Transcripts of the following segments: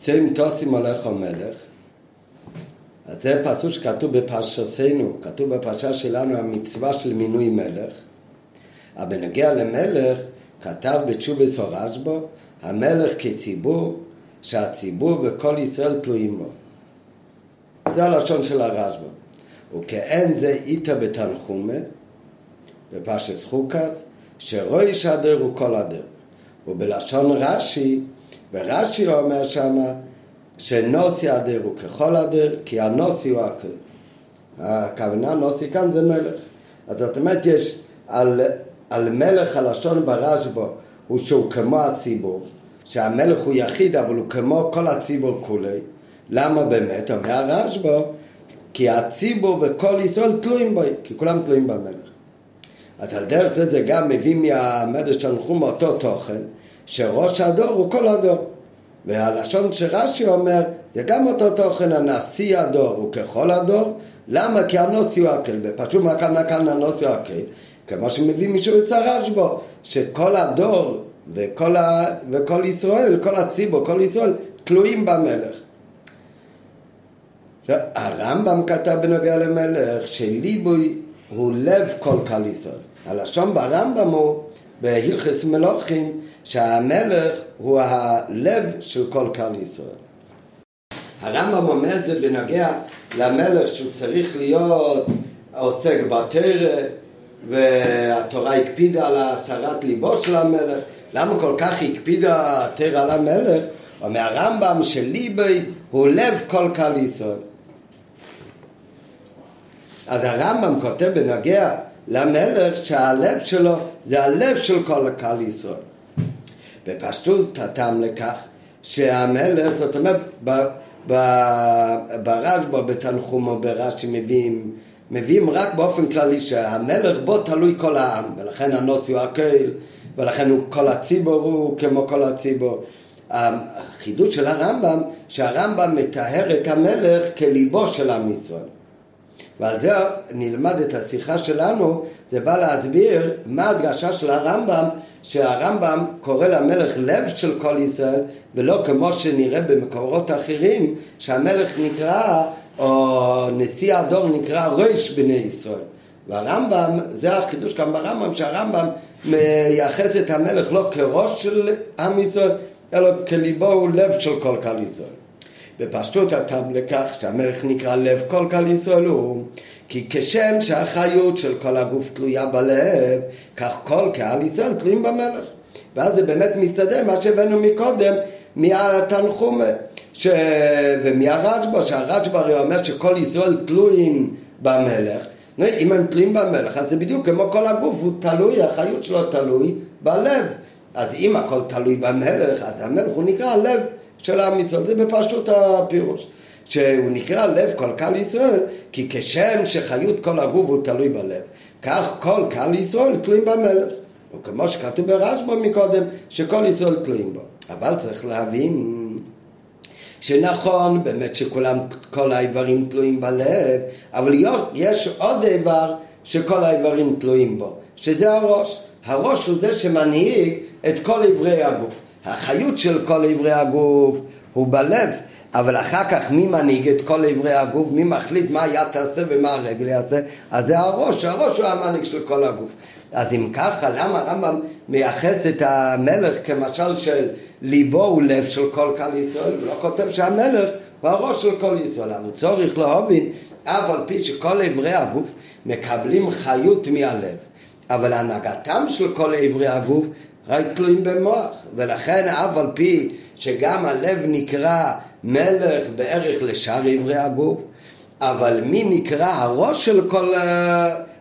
צוים תוסים הולך המלך. אז זה פסוק שכתוב בפרשתנו, כתוב בפרשה שלנו המצווה של מינוי מלך. אבל בנגיע למלך, כתב בתשובס הרשב"א, המלך כציבור, שהציבור וכל ישראל תלויים בו. זה הלשון של הרשב"א. וכאין זה איתא בתנחומה, בפרשת חוקס, שרוי שדר הוא כל הדר. ובלשון רש"י, ורש"י אומר שמה, שנוסי הדר הוא ככל הדר, כי הנוסי הוא הכל. הכוונה נוסי כאן זה מלך. אז זאת אומרת, יש על, על מלך הלשון ברשב"א הוא שהוא כמו הציבור, שהמלך הוא יחיד אבל הוא כמו כל הציבור כולי. למה באמת? אומר הרשב"א, כי הציבור וכל ישראל תלויים בו, כי כולם תלויים במלך. אז על דרך זה זה גם מביא מהמדרש תנחום אותו תוכן, שראש הדור הוא כל הדור. והלשון שרש"י אומר, זה גם אותו תוכן, הנשיא הדור הוא ככל הדור, למה? כי הנוסי הוא הקל, ופשוט מה כאן הנוסי הוא הקל, כמו שמביא מישהו יצרש בו, שכל הדור וכל, ה... וכל ישראל, כל הציבור, כל ישראל, תלויים במלך. הרמב"ם כתב בנוגע למלך שליבוי הוא לב כל קל ישראל. הלשון ברמב"ם הוא בהלכס מלוכים שהמלך הוא הלב של כל קל ישראל. הרמב"ם אומר את זה בנוגע למלך שהוא צריך להיות עוסק בתרא והתורה הקפידה על הסרת ליבו של המלך למה כל כך הקפידה התרא על המלך? אומר הרמב"ם שליבי הוא לב כל קל ישראל אז הרמב"ם כותב בנוגע למלך שהלב שלו זה הלב של כל הקהל ישראל. בפשטות הטעם לכך שהמלך, זאת אומרת, ברשב"א, בתנחומו, ברש"י מביאים, מביאים רק באופן כללי שהמלך בו תלוי כל העם, ולכן הנוסי הוא הקהל, ולכן הוא כל הציבור הוא כמו כל הציבור. החידוש של הרמב"ם, שהרמב"ם מטהר את המלך כליבו של עם ישראל. ועל זה נלמד את השיחה שלנו, זה בא להסביר מה הדגשה של הרמב"ם, שהרמב"ם קורא למלך לב של כל ישראל, ולא כמו שנראה במקורות אחרים, שהמלך נקרא, או נשיא הדור נקרא ראש בני ישראל. והרמב"ם, זה החידוש כאן ברמב"ם, שהרמב"ם מייחס את המלך לא כראש של עם ישראל, אלא כליבו הוא לב של כל קהל ישראל. בפשטות הטעם לכך שהמלך נקרא לב כל קהל ישראל הוא כי כשם שהחיות של כל הגוף תלויה בלב, כך כל קהל ישראל תלויים במלך. ואז זה באמת מסתדר מה שהבאנו מקודם מהתנחומה ש... ומהרשב"א, שהרשב"א הרי אומר שכל ישראל תלויים במלך. אם הם תלויים במלך, אז זה בדיוק כמו כל הגוף, הוא תלוי, החיות שלו תלוי בלב. אז אם הכל תלוי במלך, אז המלך הוא נקרא לב של עם ישראל, זה בפשטות הפירוש. שהוא נקרא לב כל קהל ישראל, כי כשם שחיות כל הגוף הוא תלוי בלב, כך כל קהל ישראל תלויים במלך. וכמו שכתוב ברשב"א מקודם, שכל ישראל תלויים בו. אבל צריך להבין שנכון באמת שכולם, כל האיברים תלויים בלב, אבל יש עוד איבר שכל האיברים תלויים בו, שזה הראש. הראש הוא זה שמנהיג את כל איברי הגוף. החיות של כל איברי הגוף הוא בלב, אבל אחר כך מי מנהיג את כל איברי הגוף, מי מחליט מה היד תעשה ומה הרגל יעשה, אז זה הראש, הראש הוא המנהיג של כל הגוף. אז אם ככה, למה הרמב"ם מייחס את המלך כמשל של ליבו הוא לב של כל קהל ישראל, הוא לא כותב שהמלך הוא הראש של כל ישראל, אבל צריך להבין, אף על פי שכל איברי הגוף מקבלים חיות מהלב, אבל הנהגתם של כל איברי הגוף רק תלויים במוח, ולכן אף על פי שגם הלב נקרא מלך בערך לשאר איברי הגוף, אבל מי נקרא הראש של כל...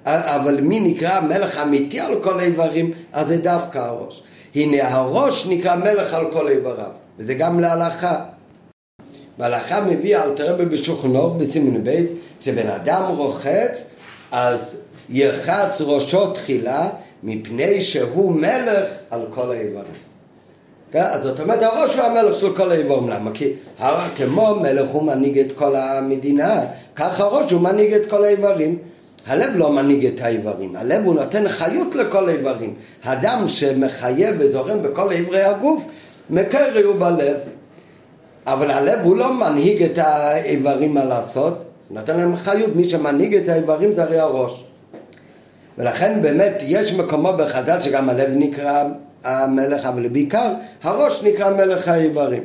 אבל מי נקרא מלך אמיתי על כל איברים, אז זה דווקא הראש. הנה הראש נקרא מלך על כל איבריו, וזה גם להלכה. בהלכה מביא אל תראה בשולחנו בסימן בית, כשבן אדם רוחץ, אז ירחץ ראשו תחילה, מפני שהוא מלך על כל האיברים. כן? אז זאת אומרת הראש הוא המלך של כל האיברים, למה? כי כמו מלך הוא מנהיג את כל המדינה, כך הראש הוא מנהיג את כל האיברים. הלב לא מנהיג את האיברים, הלב הוא נותן חיות לכל האיברים. הדם שמחייב וזורם בכל איברי הגוף, מקרי הוא בלב. אבל הלב הוא לא מנהיג את האיברים מה לעשות, נותן להם חיות, מי שמנהיג את האיברים זה הרי הראש. ולכן באמת יש מקומו בחז"ל שגם הלב נקרא המלך, אבל בעיקר הראש נקרא מלך האיברים.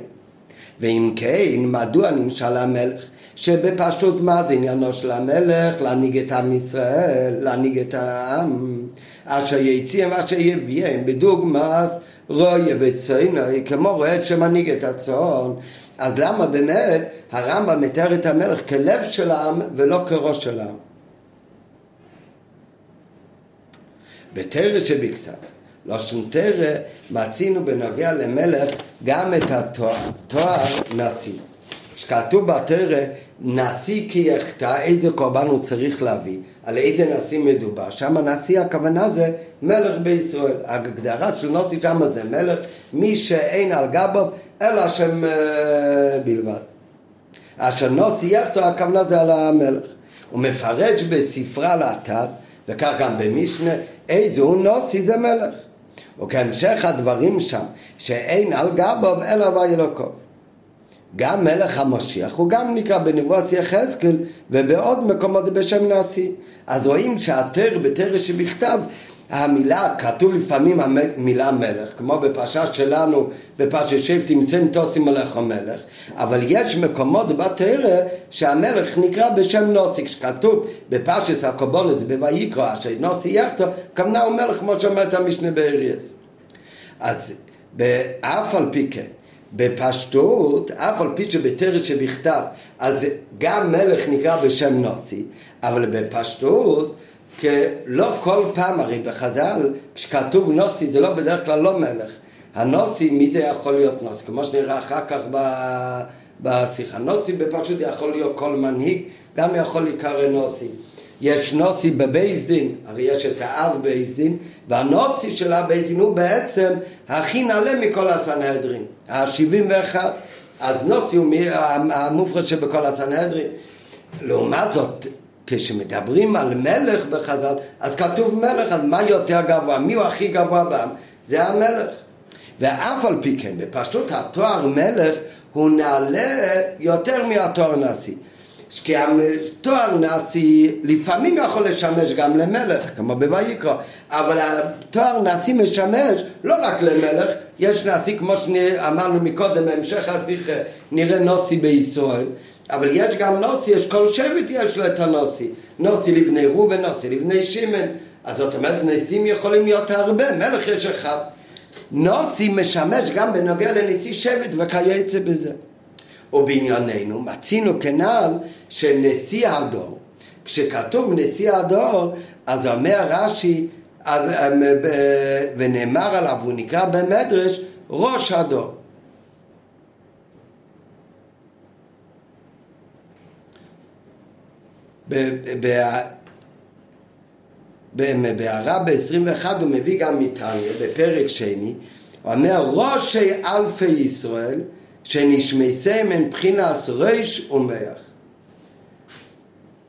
ואם כן, מדוע נמשל המלך? שבפשוט מה זה עניינו של המלך? להנהיג את עם ישראל, להנהיג את העם, אשר יציאם אשר יביאם, בדוגמאס רויה וצוינוי, כמו רועה שמנהיג את הצאן. אז למה באמת הרמב"ם מתאר את המלך כלב של העם ולא כראש של העם? בתרא שבכתב, לא שום תרא, מצינו בנוגע למלך גם את התואר, תואר נשיא. כשכתוב בתרא נשיא כי יחטא, איזה קורבן הוא צריך להביא, על איזה נשיא מדובר. שם הנשיא הכוונה זה מלך בישראל. ההגדרה של נשיא שם זה מלך, מי שאין על גביו אלא השם אה, בלבד. אשר נשיא יחטא הכוונה זה על המלך. הוא מפרש בספרה לאטד, וכך גם במשנה, איזו נוסי זה מלך. וכהמשך הדברים שם, שאין על גביו אלא וילוקו. גם מלך המשיח הוא גם נקרא בנבואת יחזקאל ובעוד מקומות בשם נשיא. אז רואים שהתר בתר שבכתב המילה, כתוב לפעמים המילה מלך, כמו בפרשה שלנו, בפרשת שבט תמצא תוסי מלך המלך, אבל יש מקומות בתרא שהמלך נקרא בשם נוסי, כשכתוב בפרשת הקובונס בויקרא, אשר נוסי יחתו, כמנה הוא מלך כמו שאומרת המשנה באריאס. אז אף על פי כן, בפשטות, אף על פי שבתורה שבכתב, אז גם מלך נקרא בשם נשיא, אבל בפשטות לא כל פעם, הרי בחז"ל, כשכתוב נשיא זה לא בדרך כלל לא מלך. הנשיא, מי זה יכול להיות נשיא? כמו שנראה אחר כך בשיחה. נשיא בפשוט יכול להיות כל מנהיג, גם יכול להיקרא נשיא. יש נשיא בבית דין, הרי יש את האב בית דין, והנשיא של הבית הוא בעצם הכי נעלה מכל הסנהדרין, השבעים ואחת. אז נשיא הוא המופלא שבכל הסנהדרין. לעומת זאת, כשמדברים על מלך בחז"ל, אז כתוב מלך, אז מה יותר גבוה? מי הוא הכי גבוה בעם? זה המלך. ואף על פי כן, בפשוט התואר מלך הוא נעלה יותר מהתואר נשיא. כי התואר נשיא לפעמים יכול לשמש גם למלך, כמו בויקרא, אבל התואר נשיא משמש לא רק למלך, יש נשיא כמו שאמרנו מקודם, בהמשך השיחה נראה נוסי בישראל, אבל יש גם נוסי, יש כל שבט יש לו את הנוסי. נוסי לבני ראובן, נוסי לבני שמן. אז זאת אומרת, נשיאים יכולים להיות הרבה, מלך יש אחד. נוסי משמש גם בנוגע לנשיא שבט וכייצא בזה. ובענייננו מצינו כנ"ל שנשיא הדור, כשכתוב נשיא הדור, אז אומר רש"י, ונאמר עליו, הוא נקרא במדרש, ראש הדור. בהערה ב-21 הוא מביא גם מתניה, בפרק שני, הוא אומר ראשי אלפי ישראל שנשמסיהם הם מבחינת ריש ומח.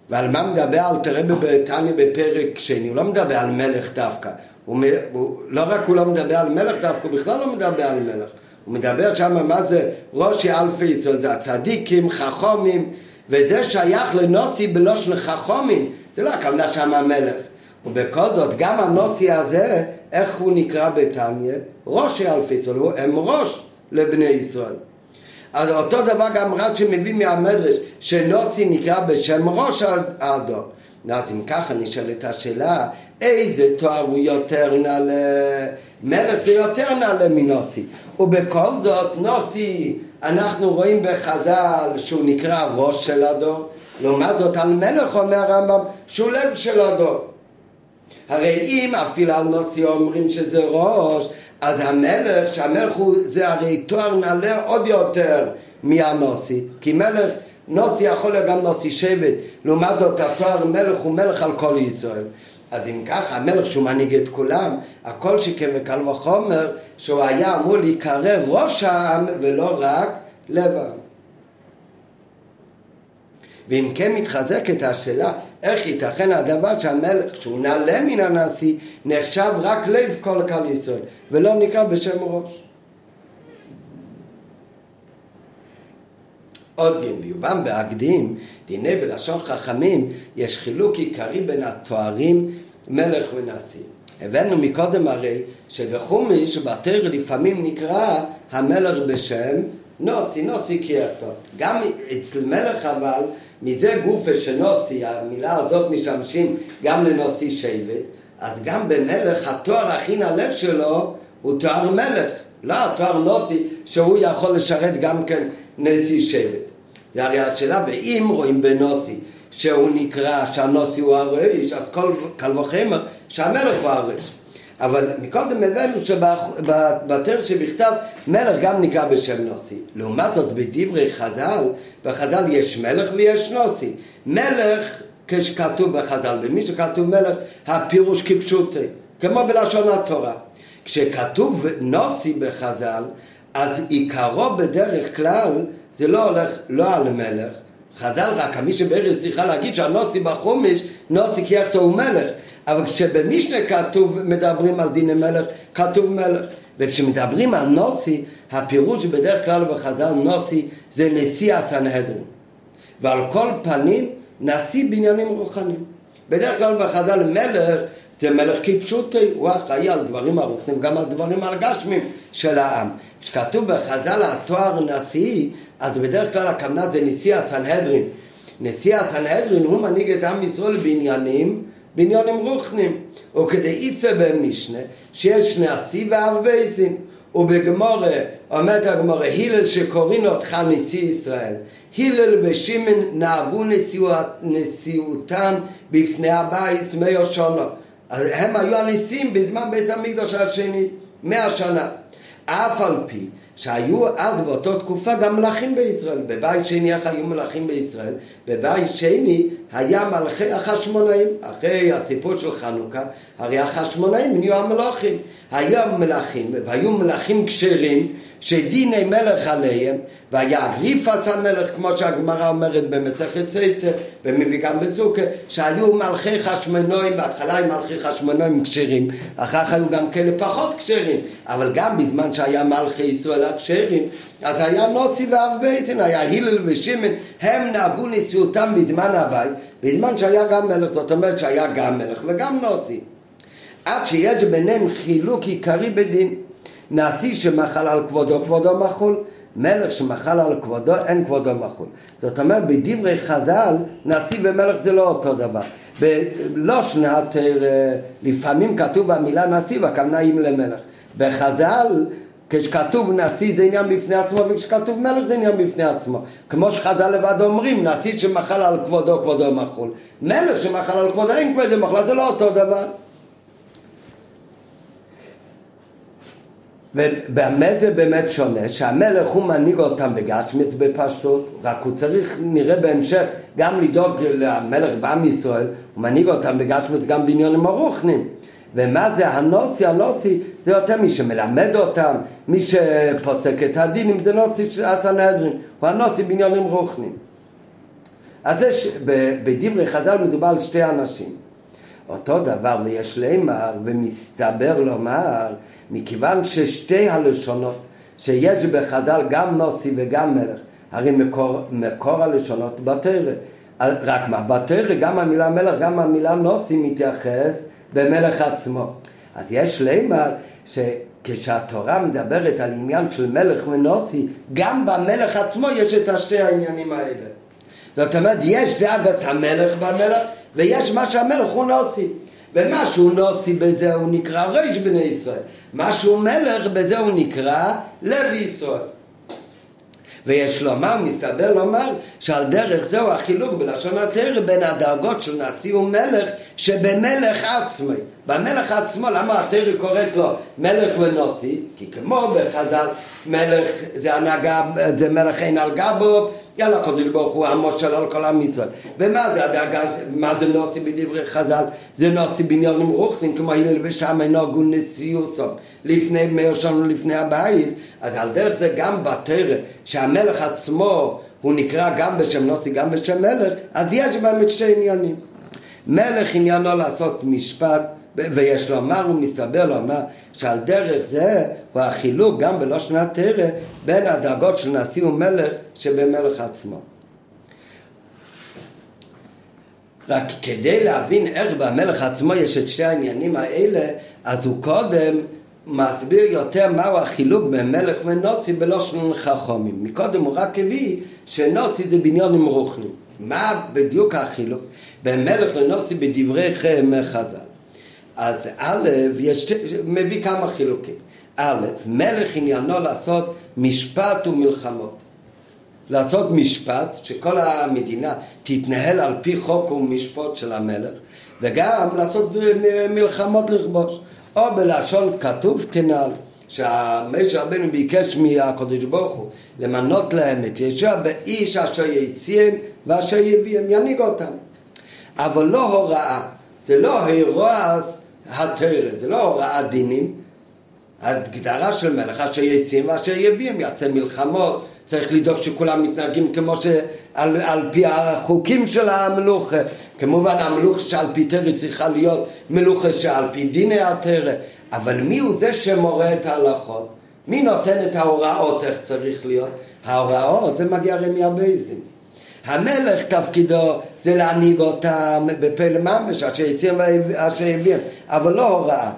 ועל מה מדבר אל תראה בתניא בפרק שני? הוא לא מדבר על מלך דווקא. הוא, הוא, לא רק הוא לא מדבר על מלך דווקא, הוא בכלל לא מדבר על מלך. הוא מדבר שם מה זה ראשי אלפי ישראל, זה הצדיקים, חכומים, וזה שייך לנוסי בלושן חכומים, זה לא הכוונה שם המלך. ובכל זאת, גם הנוסי הזה, איך הוא נקרא בתניא? ראשי אלפי צול, הם ראש לבני ישראל. אז אותו דבר גם רב שמביא מהמדרש, שנוסי נקרא בשם ראש הדור. אז אם ככה נשאלת השאלה, איזה תואר הוא יותר נעלה? מלך זה יותר נעלה מנוסי. ובכל זאת, נוסי אנחנו רואים בחז"ל שהוא נקרא ראש של הדור, לעומת זאת על מלך אומר הרמב"ם שהוא לב של הדור. הרי אם אפילו על נוסי אומרים שזה ראש, אז המלך, שהמלך הוא, זה הרי תואר נעלה עוד יותר מהנוסי, כי מלך, נוסי יכול להיות גם נוסי שבט, לעומת זאת התואר מלך הוא מלך על כל ישראל. אז אם ככה, המלך שהוא מנהיג את כולם, הכל שכן וקל וחומר, שהוא היה אמור להיקרא ראש העם ולא רק לב העם. ואם כן מתחזקת השאלה, איך ייתכן הדבר שהמלך, שהוא נעלה מן הנשיא, נחשב רק לב כל קל ישראל, ולא נקרא בשם ראש. עוד דין, ויובן בהקדים, דיני בלשון חכמים, יש חילוק עיקרי בין התוארים מלך ונשיא. הבאנו מקודם הרי שבחומיש, בתר לפעמים נקרא המלך בשם נוסי, נוסי קייכטו. גם אצל מלך אבל, מזה גופה שנוסי, המילה הזאת משתמשים גם לנוסי שבט, אז גם במלך התואר הכי נעלה שלו הוא תואר מלך, לא התואר נוסי שהוא יכול לשרת גם כן נשיא שבט. זה הרי השאלה, ואם רואים בנוסי שהוא נקרא שהנוסי הוא הרעש, אז כל קל וחמר שהמלך הוא הרעש. אבל מקודם הבאנו שבתר שבכתב מלך גם נקרא בשם נוסי. לעומת זאת בדברי חז"ל, בחז"ל יש מלך ויש נוסי. מלך כשכתוב בחז"ל, במי שכתוב מלך הפירוש כפשוטי, כמו בלשון התורה. כשכתוב נוסי בחז"ל, אז עיקרו בדרך כלל זה לא הולך לא על מלך, חז"ל רק, מי שבארץ צריכה להגיד שהנוסי בחומש, נוסי קייחתו הוא מלך. אבל כשבמשנה כתוב, מדברים על דיני מלך, כתוב מלך. וכשמדברים על נוסי, הפירוש בדרך כלל בחז"ל נוסי זה נשיא הסנהדרין. ועל כל פנים, נשיא בניינים רוחניים. בדרך כלל בחז"ל מלך זה מלך כפשוטי, הוא אחראי על דברים ארוכים וגם על דברים הרגשמים של העם. כשכתוב בחז"ל התואר נשיא, אז בדרך כלל הכוונה זה נשיא הסנהדרין. נשיא הסנהדרין הוא מנהיג את עם ישראל בעניינים, בעניינים רוחנים. וכדי איצה במשנה שיש נשיא ואב בית דין. ובגמרא, אומרת הגמרא, הלל שקוראים אותך נשיא ישראל. הלל ושמעון נהגו נשיאותן בפני הבית מאה. הם היו הנשיאים בזמן בית המקדוש השני, מאה שנה. אף על פי שהיו אז באותה תקופה גם מלכים בישראל. בבית שני היו מלכים בישראל? בבית שני היה מלכי החשמונאים. אחרי הסיפור של חנוכה, הרי החשמונאים נהיו המלכים. היו מלכים, והיו מלכים כשרים, שדיני מלך עליהם, והיה אגריפס המלך, כמו שהגמרא אומרת במסכת סוטה, ומביא גם בסוכה, שהיו מלכי חשמונאים, בהתחלה היו מלכי חשמונאים כשרים, אחר כך היו גם כאלה פחות כשרים, אבל גם בזמן שהיה מלכי ישראל הכשרים, אז היה נשיא ואב בית דין, היה הלל ושמעון, הם נהגו נשיאותם בזמן הבית, בזמן שהיה גם מלך, זאת אומרת שהיה גם מלך וגם נוסי. עד שיש ביניהם חילוק עיקרי בדין. נשיא שמחל על כבודו, כבודו מחול. מלך שמחל על כבודו, אין כבודו מחול. זאת אומרת, בדברי חז"ל, נשיא ומלך זה לא אותו דבר. בלא שנת, לפעמים כתוב במילה נשיא והכוונה היא למלך. בחז"ל, כשכתוב נשיא זה עניין בפני עצמו וכשכתוב מלך זה עניין בפני עצמו. כמו שחז"ל לבד אומרים, נשיא שמחל על כבודו, כבודו מחול. מלך שמחל על כבודו, אין כבודו מחול, זה לא אותו דבר. ובמה זה באמת שונה? שהמלך הוא מנהיג אותם בגשמיץ בפשטות, רק הוא צריך, נראה בהמשך, גם לדאוג למלך בעם ישראל, הוא מנהיג אותם בגשמיץ גם בעניינים הרוחנים. ומה זה הנוסי? הנוסי זה יותר מי שמלמד אותם, מי שפוסק את הדינים, זה נוסי הסנהדרין, הוא הנוסי בעניינים רוחנים. אז יש, בדברי חז"ל מדובר על שתי אנשים. אותו דבר ויש לימר ומסתבר לומר מכיוון ששתי הלשונות שיש בחז"ל גם נוסי וגם מלך הרי מקור, מקור הלשונות בתרא רק מה, בתרא גם המילה מלך גם המילה נוסי מתייחס במלך עצמו. אז יש לימר שכשהתורה מדברת על עניין של מלך ונוסי גם במלך עצמו יש את השתי העניינים האלה. זאת אומרת יש דאגת המלך במלך ויש מה שהמלך הוא נוסי. ומה שהוא נוסי בזה הוא נקרא ריש בני ישראל. מה שהוא מלך בזה הוא נקרא לוי ישראל ויש לומר, מסתבר לומר, שעל דרך זהו החילוק בלשון התרא בין הדרגות של נשיא ומלך שבמלך עצמי. במלך עצמו, למה התרא קוראת לו מלך ונוסי? כי כמו בחז"ל, מלך זה הנהגה, זה מלך אין על גבו, יאללה קודש ברוך הוא עמו של על כל עם ישראל. ומה זה הדאגה, מה זה נוסי בדברי חז"ל? זה נוסי בעניינים רוחניים כמו הלל ושם נהגו נשיאוסו לפני מאיר שלנו לפני הבייס. אז על דרך זה גם בתרא שהמלך עצמו הוא נקרא גם בשם נוסי גם בשם מלך, אז יש את שתי עניינים. מלך עניינו לעשות משפט ויש לומר, הוא מסתבר לומר, שעל דרך זה הוא החילוק גם בלושן תרא בין הדרגות של נשיא ומלך שבמלך עצמו. רק כדי להבין איך במלך עצמו יש את שתי העניינים האלה, אז הוא קודם מסביר יותר מהו החילוק בין מלך ונוסי בלושן חכומים. מקודם הוא רק הביא שנוסי זה בניונים רוחנים. מה בדיוק החילוק בין מלך לנוסי בדברי חז"ל? אז א', יש, מביא כמה חילוקים. א', מלך עניינו לעשות משפט ומלחמות. לעשות משפט, שכל המדינה תתנהל על פי חוק ומשפט של המלך, וגם לעשות מלחמות לכבוש. או בלשון כתוב כנ"ל, שהמשה רבנו ביקש מהקדוש ברוך הוא למנות להם את ישוע באיש אשר יציהם ואשר יביאם, ינהיג אותם. אבל לא הוראה, זה לא הוראה התרא, זה לא הוראת דינים, הגדרה של מלך אשר יציאים ואשר יביאים, יעשה מלחמות, צריך לדאוג שכולם מתנהגים כמו שעל על פי החוקים של המלוכה. כמובן המלוכה שעל פי תרא צריכה להיות מלוכה שעל פי דיני התרא, אבל מי הוא זה שמורה את ההלכות? מי נותן את ההוראות איך צריך להיות? ההוראות זה מגיע הרי מהבייסדין. המלך תפקידו זה להנהיג אותם בפלא ממש, אשר יציאים ואשר יביאים, אבל לא הוראה.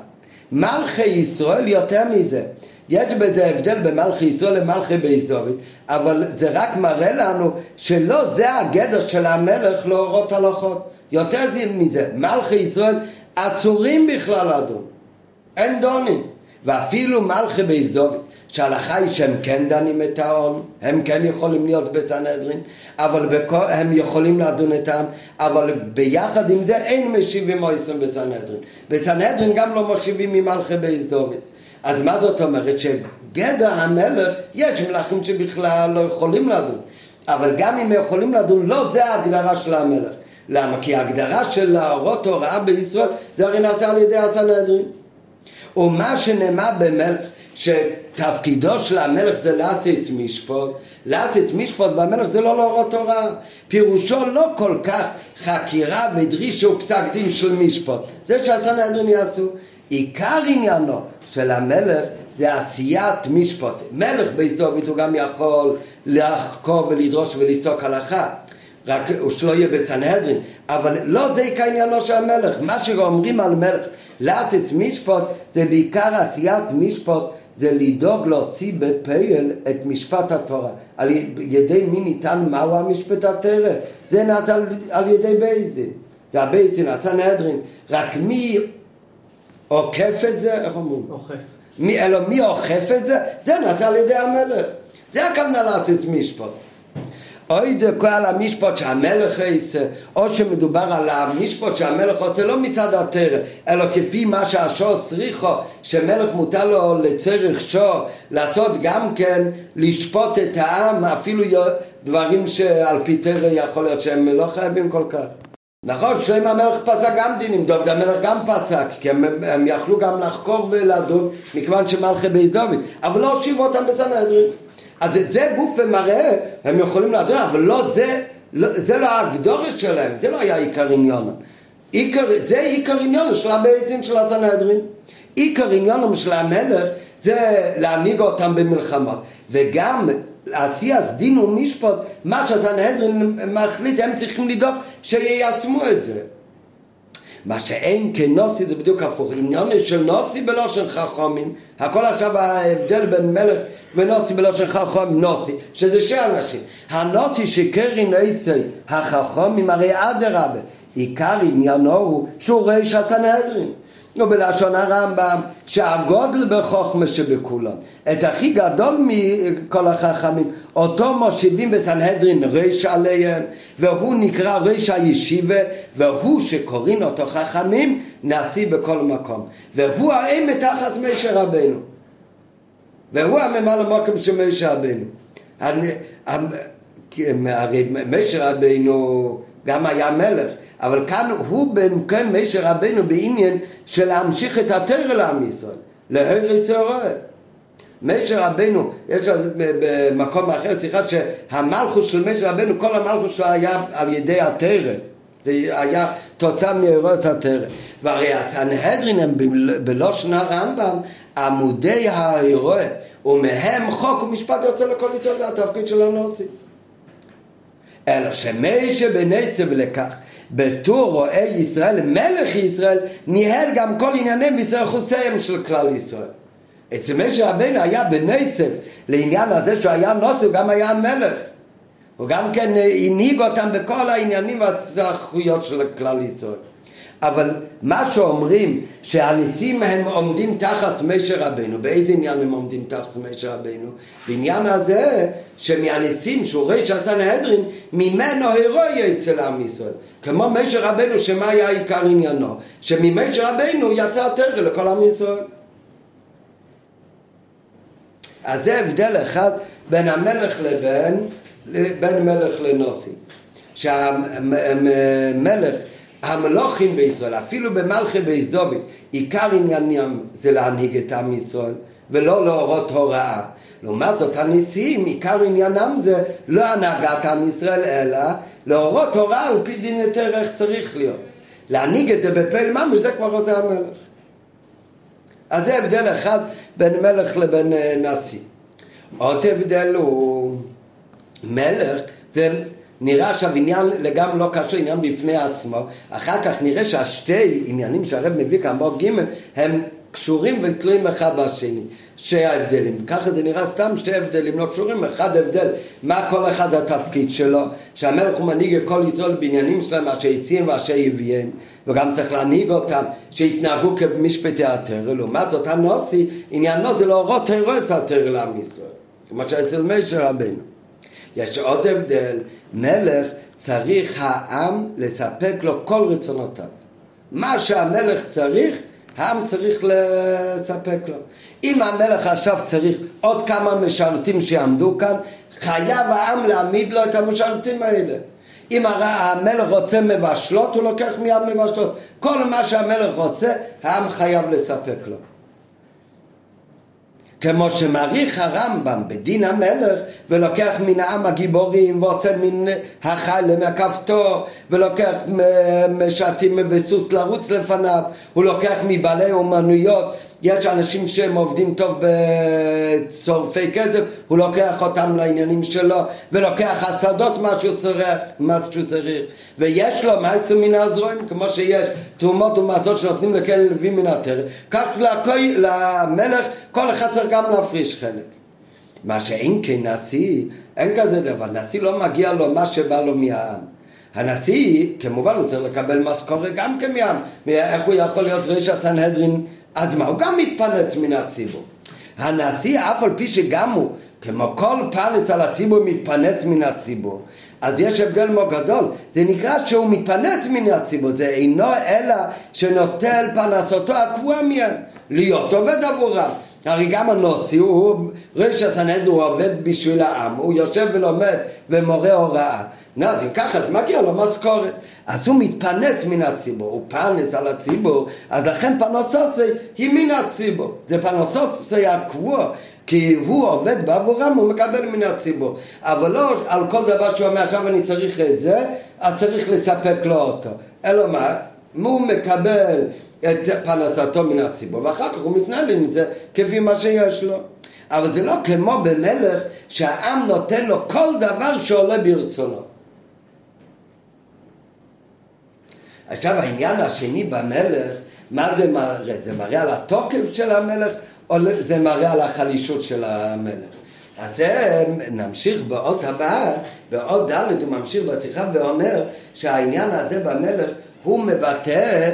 מלכי ישראל יותר מזה. יש בזה הבדל בין מלכי ישראל למלכי דוד, אבל זה רק מראה לנו שלא זה הגדר של המלך להורות הלכות. יותר זה מזה, מלכי ישראל אסורים בכלל לדון. אין דונים. ואפילו מלכי דוד, שההלכה היא שהם כן דנים את העם, הם כן יכולים להיות בסנהדרין, אבל בכל, הם יכולים לדון את העם, אבל ביחד עם זה אין משיבים מויסים בסנהדרין. בסנהדרין גם לא מושיבים ממלכי בייס. אז מה זאת אומרת? שגדר המלך, יש מלכים שבכלל לא יכולים לדון, אבל גם אם יכולים לדון, לא זה ההגדרה של המלך. למה? כי ההגדרה של להורות הוראה בישראל זה הרי נעשה על ידי הסנהדרין. ומה שנאמר במלך שתפקידו של המלך זה להסיס משפוט, להסיס משפוט במלך זה לא להורות תורה, פירושו לא כל כך חקירה ודרישה ופסק דין של משפוט, זה שהסנהדרין יעשו, עיקר עניינו של המלך זה עשיית משפוט, מלך בהסתובית הוא גם יכול לחקור ולדרוש ולפסוק הלכה רק שלא יהיה בצנהדרין, אבל לא זה עיקר עניינו של המלך, מה שאומרים על מלך להציץ משפוט זה בעיקר עשיית משפוט זה לדאוג להוציא בפייל את משפט התורה. על ידי מי ניתן מהו המשפט התרא? זה נעשה על, על ידי בייזין. זה הבייזין, הסנהדרין. רק מי עוקף את זה? איך אומרים? אוכף. מי, אלא מי אוכף את זה? זה נעשה על ידי המלך. זה הכוונה לעשות משפט. אוי דקו על המשפט שהמלך עושה, או שמדובר על המשפט שהמלך עושה לא מצד התרא, אלא כפי מה שהשור צריכו, שמלך מותר לו לצריך שור, לעשות גם כן, לשפוט את העם, אפילו דברים שעל פי תרא יכול להיות שהם לא חייבים כל כך. נכון, שלם המלך פסק גם דינים, דוד המלך גם פסק, כי הם, הם יכלו גם לחקור ולדון, מכיוון שמלכי בית דוד, אבל לא הושיבו אותם בסנהדרין. אז זה גוף ומראה, הם יכולים לדון, אבל לא זה, לא, זה לא הגדורת שלהם, זה לא היה עיקר עניונם. עיקר, זה עיקר עניונם של הבעצים של הסנהדרין. עיקר עניונם של המלך זה להנהיג אותם במלחמות. וגם עשיית דין ומשפט, מה שהסנהדרין מחליט, הם צריכים לדאוג שיישמו את זה. מה שאין כנוצי זה בדיוק הפוך, עניון של נוצי בלושן חכמים, הכל עכשיו ההבדל בין מלך ונוצי בלושן חכמים, נוצי, שזה שני אנשים. הנוצי שקרין עשי החכמים הרי אדרבה, עיקר עניינו הוא שהוא ריש הסנהדרין. ובלשון הרמב"ם שהגודל בחוכמה שבכולן את הכי גדול מכל החכמים אותו מושיבים בתנהדרין ריש עליהם והוא נקרא ריש הישיבה והוא שקוראים אותו חכמים נשיא בכל מקום. והוא האם מתחת משה רבנו. והוא הממלא מקום של משה רבנו. הרי משה רבנו גם היה מלך אבל כאן הוא במקום משה רבנו בעניין של להמשיך את התרא לעם ישראל, להרס הרואה. משה רבנו, יש במקום אחר, סליחה, שהמלכוס של משה רבנו, כל המלכוס שלו היה על ידי התרא. זה היה תוצאה מאירוס התרא. והרי הסנהדרין הם בלושן הרמב"ם עמודי האירוע, ומהם חוק ומשפט יוצא לכל יצור, זה התפקיד של הנוסי. אלא שמי שבניצב לכך בתור רואה ישראל, מלך ישראל, ניהל גם כל ענייני מצרי חוסיהם של כלל ישראל. אצל משה רבנו היה בניצב לעניין הזה שהוא היה נוסי, הוא גם היה מלך. הוא גם כן הנהיג אותם בכל העניינים והזכויות של כלל ישראל. אבל מה שאומרים שהניסים הם עומדים תחת משה רבנו, באיזה עניין הם עומדים תחת משה רבנו? בעניין הזה שמהניסים שהוא ריש הסנהדרין, ממנו הירואי אצל עם ישראל. כמו משה רבנו שמה היה עיקר עניינו? שממשה רבנו יצא תרא לכל עם ישראל. אז זה הבדל אחד בין המלך לבין, בין מלך לנוסי. שהמלך המלוכים בישראל, אפילו במלכי בייס עיקר עניינם זה להנהיג את עם ישראל ולא להורות הוראה. לעומת זאת הנשיאים, עיקר עניינם זה לא הנהגת עם ישראל, אלא להורות הוראה על פי דין יותר איך צריך להיות. להנהיג את זה בפעיל ממש, זה כבר רוצה המלך. אז זה הבדל אחד בין מלך לבין אה, נשיא. עוד הבדל הוא מלך, זה נראה עכשיו עניין לגמרי לא קשור, עניין בפני עצמו, אחר כך נראה שהשתי עניינים שהרב מביא כאן בעוד ג' הם קשורים ותלויים אחד בשני, שתי ההבדלים. ככה זה נראה סתם שתי הבדלים לא קשורים, אחד הבדל, מה כל אחד התפקיד שלו, שהמלך הוא מנהיג את כל ישראל בעניינים שלהם, אשר הציעים ואשר הביאם, וגם צריך להנהיג אותם, שיתנהגו כמשפטי הטרור. לעומת זאת הנוסי, עניינו זה להורות הרועץ הטרור לעם ישראל, כמו שאצל משה רבנו. יש עוד הבדל, מלך צריך העם לספק לו כל רצונותיו. מה שהמלך צריך, העם צריך לספק לו. אם המלך עכשיו צריך עוד כמה משרתים שיעמדו כאן, חייב העם להעמיד לו את המשרתים האלה. אם המלך רוצה מבשלות, הוא לוקח מבשלות. כל מה שהמלך רוצה, העם חייב לספק לו. כמו שמעריך הרמב"ם בדין המלך ולוקח מן העם הגיבורים ועושה מן החיילה מהכפתור ולוקח משעתים וסוס לרוץ לפניו הוא לוקח מבעלי אומנויות יש אנשים שהם עובדים טוב בצורפי כסף, הוא לוקח אותם לעניינים שלו, ולוקח השדות מה שהוא צריך, מה שהוא צריך. ויש לו מעצר מן הזרועים, כמו שיש תרומות ומעצות שנותנים לכן לוי מן הטרף, כך לכוי, למלך כל אחד צריך גם להפריש חלק. מה שאין כנשיא, אין כזה דבר, נשיא לא מגיע לו מה שבא לו מהעם. הנשיא, כמובן, הוא צריך לקבל משכורת גם כן מהעם. איך הוא יכול להיות ראש הסנהדרין אז מה, הוא גם מתפרנס מן הציבור. הנשיא, אף על פי שגם הוא, כמו כל פרנס על הציבור, מתפרנס מן הציבור. אז יש הבדל מאוד גדול, זה נקרא שהוא מתפרנס מן הציבור, זה אינו אלא שנוטל פרנסותו הקבועה מהם, להיות עובד עבורם. הרי גם הנוסי הוא, ראש הסנהדרין הוא עובד בשביל העם, הוא יושב ולומד ומורה הוראה. נו, אז אם ככה, אז מגיע לו משכורת. אז הוא מתפרנס מן הציבור, הוא פרנס על הציבור, אז לכן פרנסוסי היא מן הציבור. זה פרנסוסי הקבוע, כי הוא עובד בעבורם, הוא מקבל מן הציבור. אבל לא על כל דבר שהוא אומר, עכשיו אני צריך את זה, אז צריך לספק לו אותו. אלא מה? הוא מקבל את פרנסתו מן הציבור, ואחר כך הוא מתנהל עם זה כפי מה שיש לו. אבל זה לא כמו במלך שהעם נותן לו כל דבר שעולה ברצונו. עכשיו העניין השני במלך, מה זה מראה? זה מראה על התוקף של המלך או זה מראה על החלישות של המלך? אז זה נמשיך באות הבאה, באות ד' הוא ממשיך בשיחה ואומר שהעניין הזה במלך הוא מבטא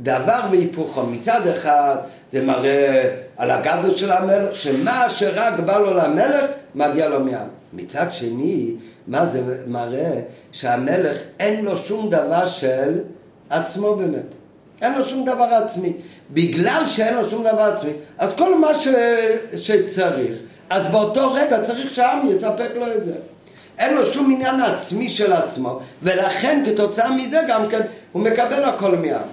דבר והיפוכו. מצד אחד זה מראה על הגדול של המלך, שמה שרק בא לו למלך, מגיע לו מעם. מצד שני, מה זה מראה? שהמלך אין לו שום דבר של עצמו באמת. אין לו שום דבר עצמי. בגלל שאין לו שום דבר עצמי, אז כל מה ש... שצריך, אז באותו רגע צריך שהעם יספק לו את זה. אין לו שום עניין עצמי של עצמו, ולכן כתוצאה מזה גם כן הוא מקבל הכל מהעם.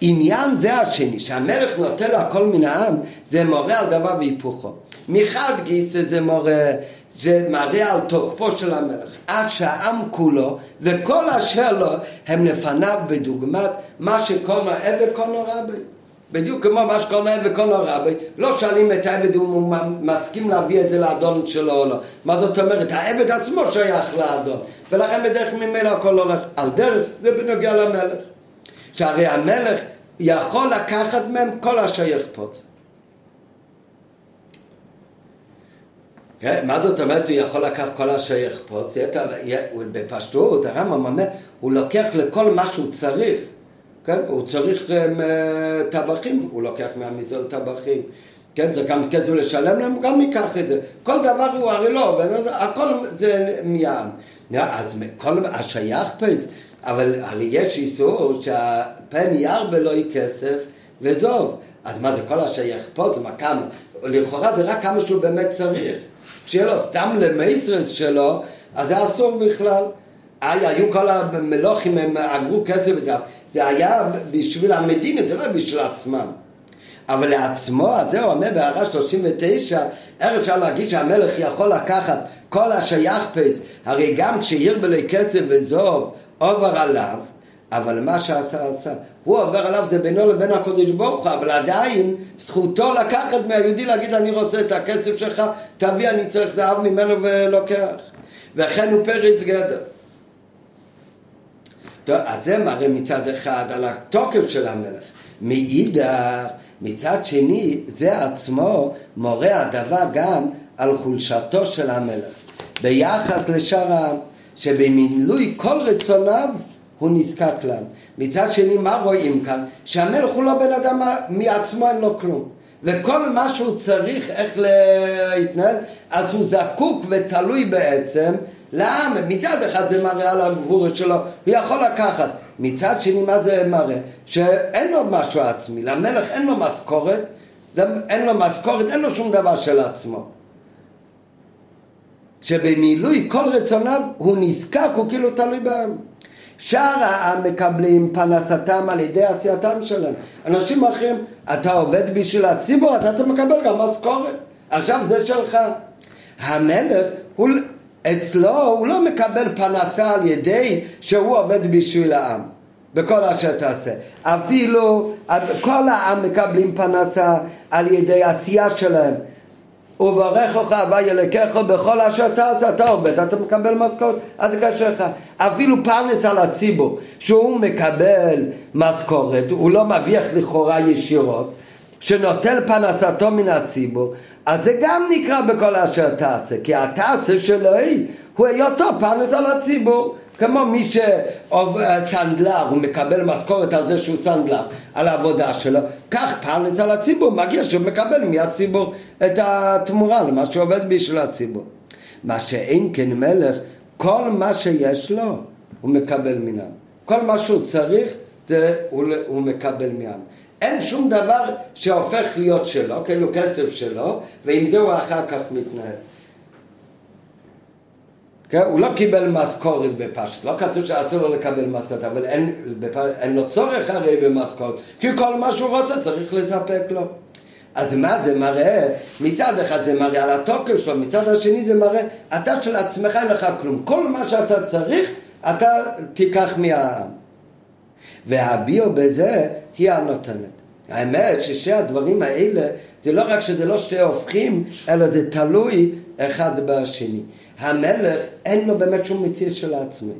עניין זה השני, שהמלך נותן לו הכל מן העם, זה מורה על דבר והיפוכו. מחד גיסא זה מורה זה מראה על תוקפו של המלך, עד שהעם כולו וכל אשר לו הם לפניו בדוגמת מה שקורנו עבד קורנו רבי. בדיוק כמו מה שקורנו עבד קורנו רבי, לא שואלים את העבד אם הוא מסכים להביא את זה לאדון שלו או לא. מה זאת אומרת? העבד עצמו שייך לאדון, ולכן בדרך ממילא הכל הולך על דרך, זה בנוגע למלך. שהרי המלך יכול לקחת מהם כל אשר יחפוץ. כן? מה זאת אומרת הוא יכול לקחת כל אשר יחפוץ? בפשטות הרמב"ם אומר, הוא לוקח לכל מה שהוא צריך, כן? הוא צריך um, טבחים, הוא לוקח מהמזול טבחים, כן? זה גם כסף לשלם להם, הוא גם ייקח את זה. כל דבר הוא הרי לא, הכל זה מים. אז כל השייך פץ, אבל הרי יש איסור שהפן ירבה לא יהיה כסף וזוב. אז מה זה כל פה? זה מה כמה? לכאורה זה רק כמה שהוא באמת צריך. שיהיה לו סתם למייסרנס שלו, אז זה אסור בכלל. היה, היו כל המלוכים, הם אגרו כסף וזהב. זה היה בשביל המדינה, זה לא בשביל עצמם. אבל לעצמו, אז זהו, אומר בהערה 39, איך אפשר להגיד שהמלך יכול לקחת כל השייך פץ, הרי גם כשירבה לו כסף וזוב עובר עליו, אבל מה שעשה עשה. הוא עובר עליו זה בינו לבין הקודש ברוך הוא, אבל עדיין זכותו לקחת מהיהודי להגיד אני רוצה את הכסף שלך, תביא אני צריך זהב ממנו ולוקח. וכן הוא פריץ גדר. טוב, אז זה מראה מצד אחד על התוקף של המלך. מאידך, מצד שני, זה עצמו מורה הדבר גם על חולשתו של המלך. ביחס לשאר העם, שבמילוי כל רצוניו הוא נזקק להם. מצד שני, מה רואים כאן? שהמלך הוא לא בן אדם מעצמו, אין לו כלום. וכל מה שהוא צריך איך להתנהל, אז הוא זקוק ותלוי בעצם לעם. מצד אחד זה מראה על הגבורת שלו, הוא יכול לקחת. מצד שני, מה זה מראה? שאין לו משהו עצמי, למלך אין לו משכורת, אין לו משכורת, אין לו שום דבר של עצמו. שבמילוי כל רצוניו הוא נזקק, הוא כאילו תלוי בהם. שאר העם מקבלים פרנסתם על ידי עשייתם שלהם. אנשים אחרים, אתה עובד בשביל הציבור, אתה, אתה מקבל גם משכורת. עכשיו זה שלך. המלך, הוא, אצלו הוא לא מקבל פרנסה על ידי שהוא עובד בשביל העם. בכל אשר תעשה. אפילו כל העם מקבלים פרנסה על ידי עשייה שלהם. וברך אותך אביי אלוקיך בכל אשר תעשה, אתה עובד, אתה מקבל משכורת, אז קשה לך. אפילו פרנס על הציבור, שהוא מקבל משכורת, הוא לא מרוויח לכאורה ישירות, שנוטל פרנסתו מן הציבור, אז זה גם נקרא בכל אשר תעשה, כי התעשה שלו הוא היותו פרנס על הציבור. כמו מי שסנדלר, הוא מקבל משכורת על זה שהוא סנדלר, על העבודה שלו, כך פרנס על הציבור, מגיע שהוא מקבל מהציבור את התמורה למה שהוא עובד בשביל הציבור. מה שאין כן מלך, כל מה שיש לו, הוא מקבל מנם. כל מה שהוא צריך, זה הוא, הוא מקבל מהם. אין שום דבר שהופך להיות שלו, כאילו כסף שלו, ועם זה הוא אחר כך מתנהל. כן? הוא לא קיבל משכורת בפשט, לא כתוב שאסור לו לקבל משכורת, אבל אין. אין לו צורך הרי במשכורת, כי כל מה שהוא רוצה צריך לספק לו. אז מה זה מראה? מצד אחד זה מראה על התוקף שלו, מצד השני זה מראה, אתה של עצמך אין לך כלום. כל מה שאתה צריך, אתה תיקח מהעם. והביאו בזה היא הנותנת. האמת ששתי הדברים האלה, זה לא רק שזה לא שתי הופכים, אלא זה תלוי אחד בשני. המלך אין לו באמת שום מציאות של עצמי.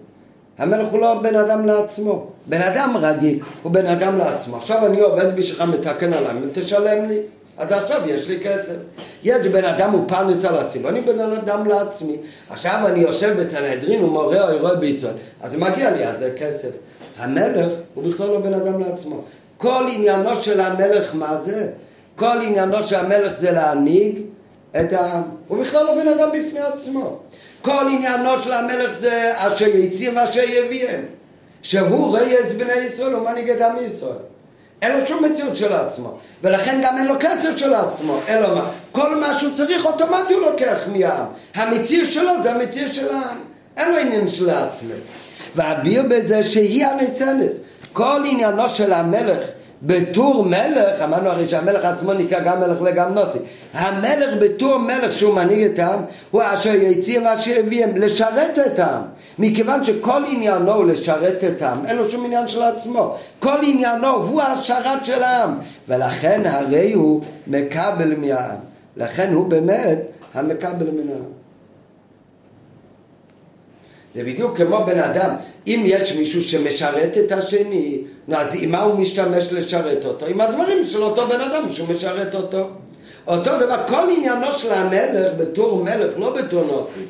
המלך הוא לא בן אדם לעצמו. בן אדם רגיל הוא בן אדם לעצמו. עכשיו אני עובד בשבילך מתקן עליי, תשלם לי. אז עכשיו יש לי כסף. יש בן אדם הוא פרנס על עצמו, אני בן אדם לעצמי. עכשיו אני יושב בסנהדרין ומורה או רואה בישראל, אז מגיע לי על זה כסף. המלך הוא בכלל לא בן אדם לעצמו. כל עניינו של המלך מה זה? כל עניינו של המלך זה להנהיג את העם. הוא בכלל לא בן אדם בפני עצמו. כל עניינו של המלך זה אשר יציר ואשר יביאם. שהוא רייס בני ישראל, הוא מנהיג את עם ישראל. אין לו שום מציאות של עצמו, ולכן גם אין לו כסף של עצמו, אלא מה? כל מה שהוא צריך אוטומטי הוא לוקח מהעם. המציאות שלו זה המציאות של העם, אין לו עניין של עצמו. והביר בזה שהיא הניצנס. כל עניינו של המלך בתור מלך, אמרנו הרי שהמלך עצמו נקרא גם מלך וגם נוצי. המלך בתור מלך שהוא מנהיג את העם, הוא אשר יציא ואשר יביאם, לשרת את העם. מכיוון שכל עניינו הוא לשרת את העם, אין לו שום עניין של עצמו. כל עניינו הוא השרת של העם. ולכן הרי הוא מקבל מהעם. לכן הוא באמת המקבל מן העם. זה בדיוק כמו בן אדם, אם יש מישהו שמשרת את השני, אז עם מה הוא משתמש לשרת אותו? עם הדברים של אותו בן אדם שהוא משרת אותו. אותו דבר, כל עניינו של המלך בתור מלך, לא בתור נוסי.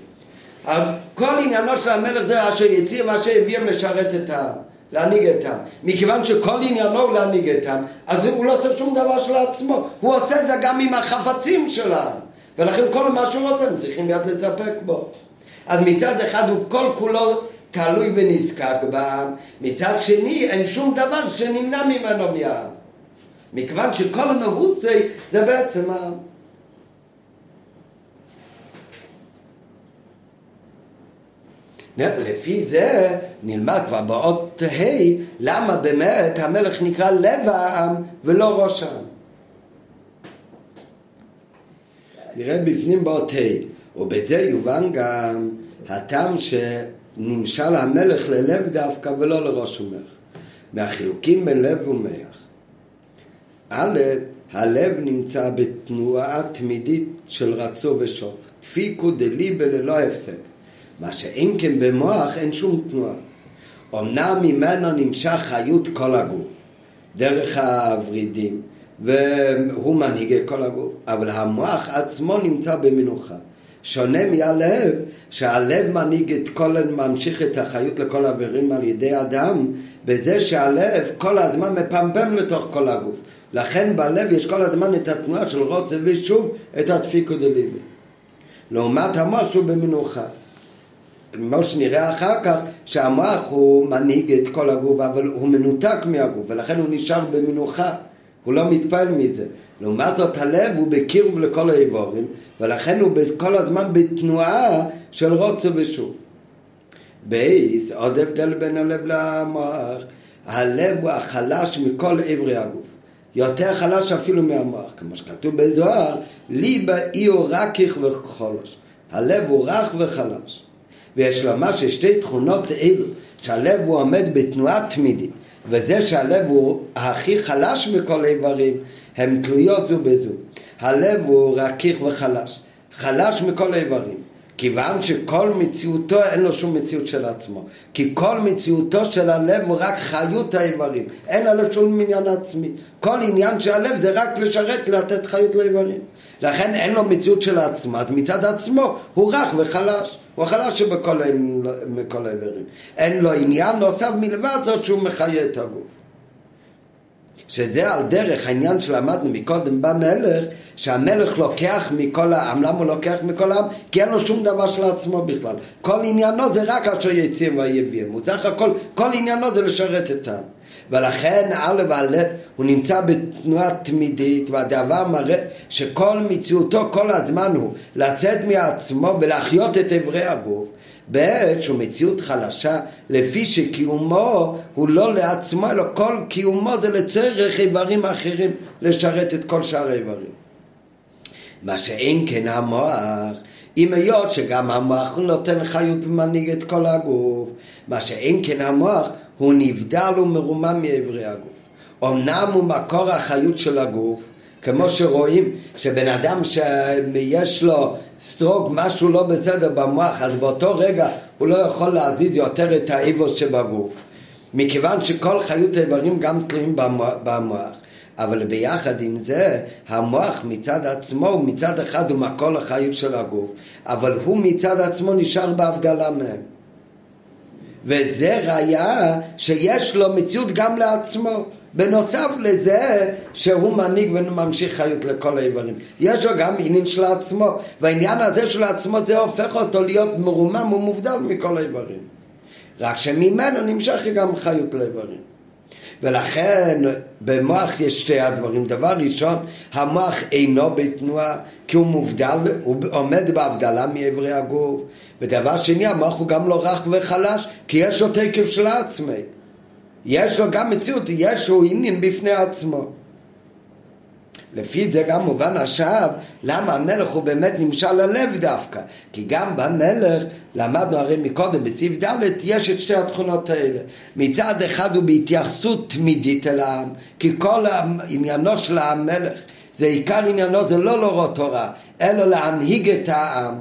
כל עניינו של המלך זה אשר יציר ואשר הביאם לשרת את העם, להנהיג את העם. מכיוון שכל עניינו הוא להנהיג את העם, אז הוא לא צריך שום דבר של עצמו. הוא עושה את זה גם עם החפצים של העם. ולכן כל מה שהוא רוצה, הם צריכים מיד לספק בו. אז מצד אחד הוא כל כולו תלוי ונזקק בעם, מצד שני אין שום דבר שנמנע ממנו מהעם. מכיוון שכל המהוסי זה בעצם העם. לפי זה נלמד כבר באות ה' למה באמת המלך נקרא לב העם ולא ראש העם. נראה בפנים באות ה' ובזה יובן גם הטעם שנמשל המלך ללב דווקא ולא לראש ומח. מהחילוקים בין לב ומח. א', הלב נמצא בתנועה תמידית של רצו ושוב. דפיקו דליבה ללא הפסק. מה שאין כן במוח אין שום תנועה. אמנם ממנו נמשך חיות כל הגוף, דרך הוורידים, והוא מנהיג כל הגוף, אבל המוח עצמו נמצא במנוחה. שונה מהלב, שהלב מנהיג את כל, ממשיך את החיות לכל האיברים על ידי אדם, בזה שהלב כל הזמן מפמפם לתוך כל הגוף. לכן בלב יש כל הזמן את התנועה של רוצה ושוב את הדפיקו דליבי. לעומת המוח שהוא במנוחה. כמו שנראה אחר כך, שהמוח הוא מנהיג את כל הגוף, אבל הוא מנותק מהגוף, ולכן הוא נשאר במנוחה. הוא לא מתפעל מזה. לעומת זאת הלב הוא בקירוב לכל האיבורים, ולכן הוא כל הזמן בתנועה של רוצה ושוב. בייס, עוד הבדל בין הלב למוח, הלב הוא החלש מכל איברי הגוף. יותר חלש אפילו מהמוח, כמו שכתוב בזוהר, ליבה אי הוא רכך וחולש. הלב הוא רך וחלש. ויש לומר ששתי תכונות אלו, שהלב הוא עומד בתנועה תמידית, וזה שהלב הוא הכי חלש מכל האיברים, הן תלויות זו בזו. הלב הוא רכיך וחלש, חלש מכל האיברים. כיוון שכל מציאותו אין לו שום מציאות של עצמו. כי כל מציאותו של הלב הוא רק חיות האיברים. אין לו שום עניין עצמי. כל עניין של הלב זה רק לשרת, לתת חיות לאיברים. לכן אין לו מציאות של עצמו, אז מצד עצמו הוא רך וחלש. הוא החלש שבכל האיברים. אין לו עניין נוסף מלבד זאת שהוא מחיה את הגוף. שזה על דרך העניין שלמדנו מקודם במלך, שהמלך לוקח מכל העם, למה הוא לוקח מכל העם? כי אין לו שום דבר של עצמו בכלל. כל עניינו זה רק אשר יציאים ויביאים. הוא סך הכל, כל עניינו זה לשרת את העם. ולכן א' והלב הוא נמצא בתנועה תמידית והדבר מראה שכל מציאותו כל הזמן הוא לצאת מעצמו ולהחיות את אברי הגוף בעת שהוא מציאות חלשה לפי שקיומו הוא לא לעצמו אלא כל קיומו זה לצורך איברים אחרים לשרת את כל שאר האיברים. מה שאין כן המוח אם היות שגם המוח נותן חיות ומנהיג את כל הגוף מה שאין כן המוח הוא נבדל ומרומם מאיברי הגוף. אמנם הוא מקור החיות של הגוף, כמו שרואים שבן אדם שיש לו סטרוק, משהו לא בסדר במוח, אז באותו רגע הוא לא יכול להזיז יותר את האיבוס שבגוף. מכיוון שכל חיות האיברים גם תלויים במוח. אבל ביחד עם זה, המוח מצד עצמו, מצד אחד הוא מקור החיות של הגוף, אבל הוא מצד עצמו נשאר בהבדלה מהם. וזה ראיה שיש לו מציאות גם לעצמו. בנוסף לזה שהוא מנהיג וממשיך חיות לכל האיברים. יש לו גם עניין של עצמו, והעניין הזה של עצמו זה הופך אותו להיות מרומם ומובדל מכל האיברים. רק שממנו נמשך גם חיות לאיברים. ולכן במוח יש שתי הדברים. דבר ראשון, המוח אינו בתנועה כי הוא מובדל, הוא עומד בהבדלה מאיברי הגוף. ודבר שני, המוח הוא גם לא רך וחלש כי יש לו תקף של עצמי. יש לו גם מציאות, יש לו עניין בפני עצמו. לפי זה גם מובן עכשיו למה המלך הוא באמת נמשל ללב דווקא. כי גם במלך למדנו הרי מקודם בסעיף ד' יש את שתי התכונות האלה. מצד אחד הוא בהתייחסות תמידית אל העם כי כל עניינו של המלך זה עיקר עניינו זה לא להורות תורה אלא להנהיג את העם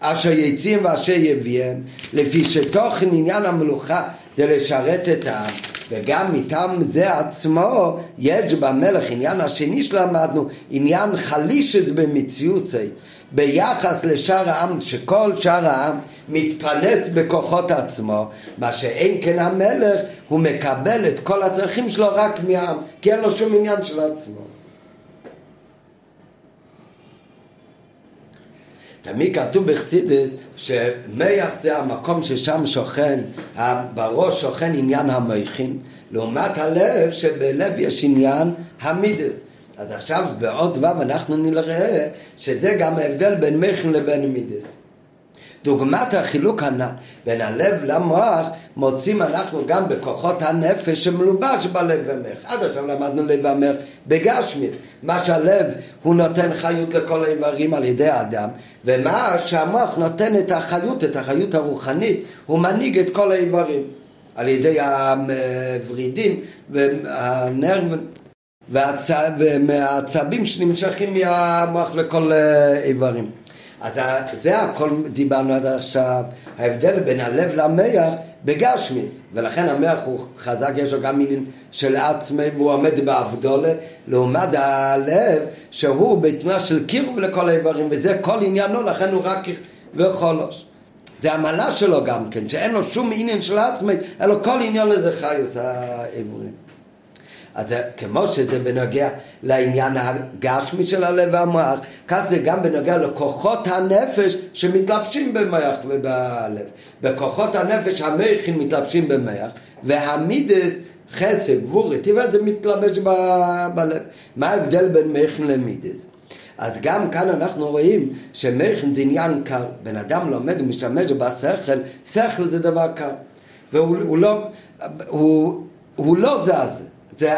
אשר יצאים ואשר יביאם לפי שתוכן עניין המלוכה זה לשרת את העם וגם מטעם זה עצמו יש במלך עניין השני שלמדנו עניין חלישת במציאוסי ביחס לשאר העם שכל שאר העם מתפרנס בכוחות עצמו מה שאין כן המלך הוא מקבל את כל הצרכים שלו רק מהעם כי אין לו שום עניין של עצמו תמיד כתוב בחסידס שמח זה המקום ששם שוכן, בראש שוכן עניין המכין, לעומת הלב שבלב יש עניין המידס. אז עכשיו בעוד ו' אנחנו נראה שזה גם ההבדל בין מכין לבין מידס. דוגמת החילוק הנ"ל בין הלב למוח מוצאים אנחנו גם בכוחות הנפש שמלובש בלב ומח. עד עכשיו למדנו לב ומח בגשמיס. מה שהלב הוא נותן חיות לכל האיברים על ידי האדם ומה שהמוח נותן את החיות, את החיות הרוחנית, הוא מנהיג את כל האיברים על ידי הוורידים והנרב והעצבים שנמשכים מהמוח לכל איברים. אז זה הכל דיברנו עד עכשיו, ההבדל בין הלב למח בגשמיס, ולכן המח הוא חזק, יש לו גם מילים של עצמי והוא עומד באבדולה, לעומת הלב שהוא בתנועה של קירוב לכל האיברים, וזה כל עניינו, לכן הוא רק וחולוש. זה המעלה שלו גם כן, שאין לו שום עניין של עצמי, אלא כל עניין לזה חיוס האיברים. אז כמו שזה בנוגע לעניין הגשמי של הלב והמוח, כך זה גם בנוגע לכוחות הנפש שמתלבשים במוח ובלב. בכוחות הנפש המכין מתלבשים במוח, והמידס חסד, גבורי, טבע זה מתלבש בלב. מה ההבדל בין מכין למידס? אז גם כאן אנחנו רואים שמכין זה עניין קר. בן אדם לומד ומשתמש בשכל, שכל זה דבר קר. והוא לא, הוא, הוא לא זז. זה